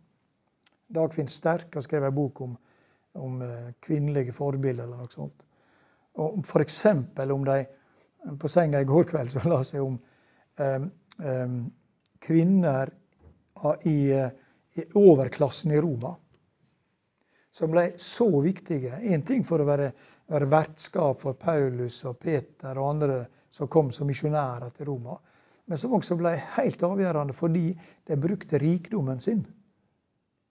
Dagfinn Sterk har skrevet en bok om, om eh, kvinnelige forbilder eller noe sånt. Og F.eks. om de På senga i går kveld så la seg om um, um, kvinner i, i, overklassen i Roma. Som ble så viktige. Én ting for å være, være, vertskap for Paulus og Peter og andre som kom som misjonærer til Roma. Men som også ble helt avgjørende fordi de brukte rikdommen sin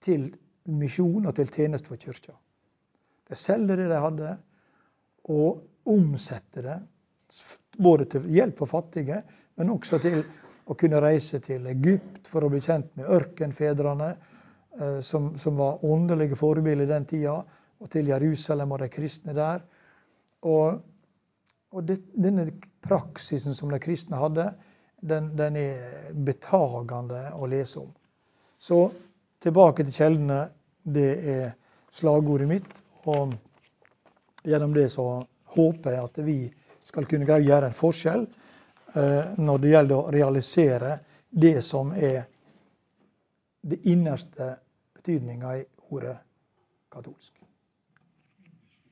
til misjon og til tjeneste for kirka. De selger det de hadde, og omsetter det både til hjelp for fattige, men også til å kunne reise til Egypt for å bli kjent med ørkenfedrene, som, som var åndelige forbilder i den tida, og til Jerusalem og de kristne der. Og, og det, denne praksisen som de kristne hadde, den, den, er betagende å lese om. Så tilbake til kjeldene. Det er slagordet mitt. Og gjennom det så håper jeg at vi skal kunne greie å gjøre en forskjell eh, når det gjelder å realisere det som er det innerste betydninga i ordet katolsk.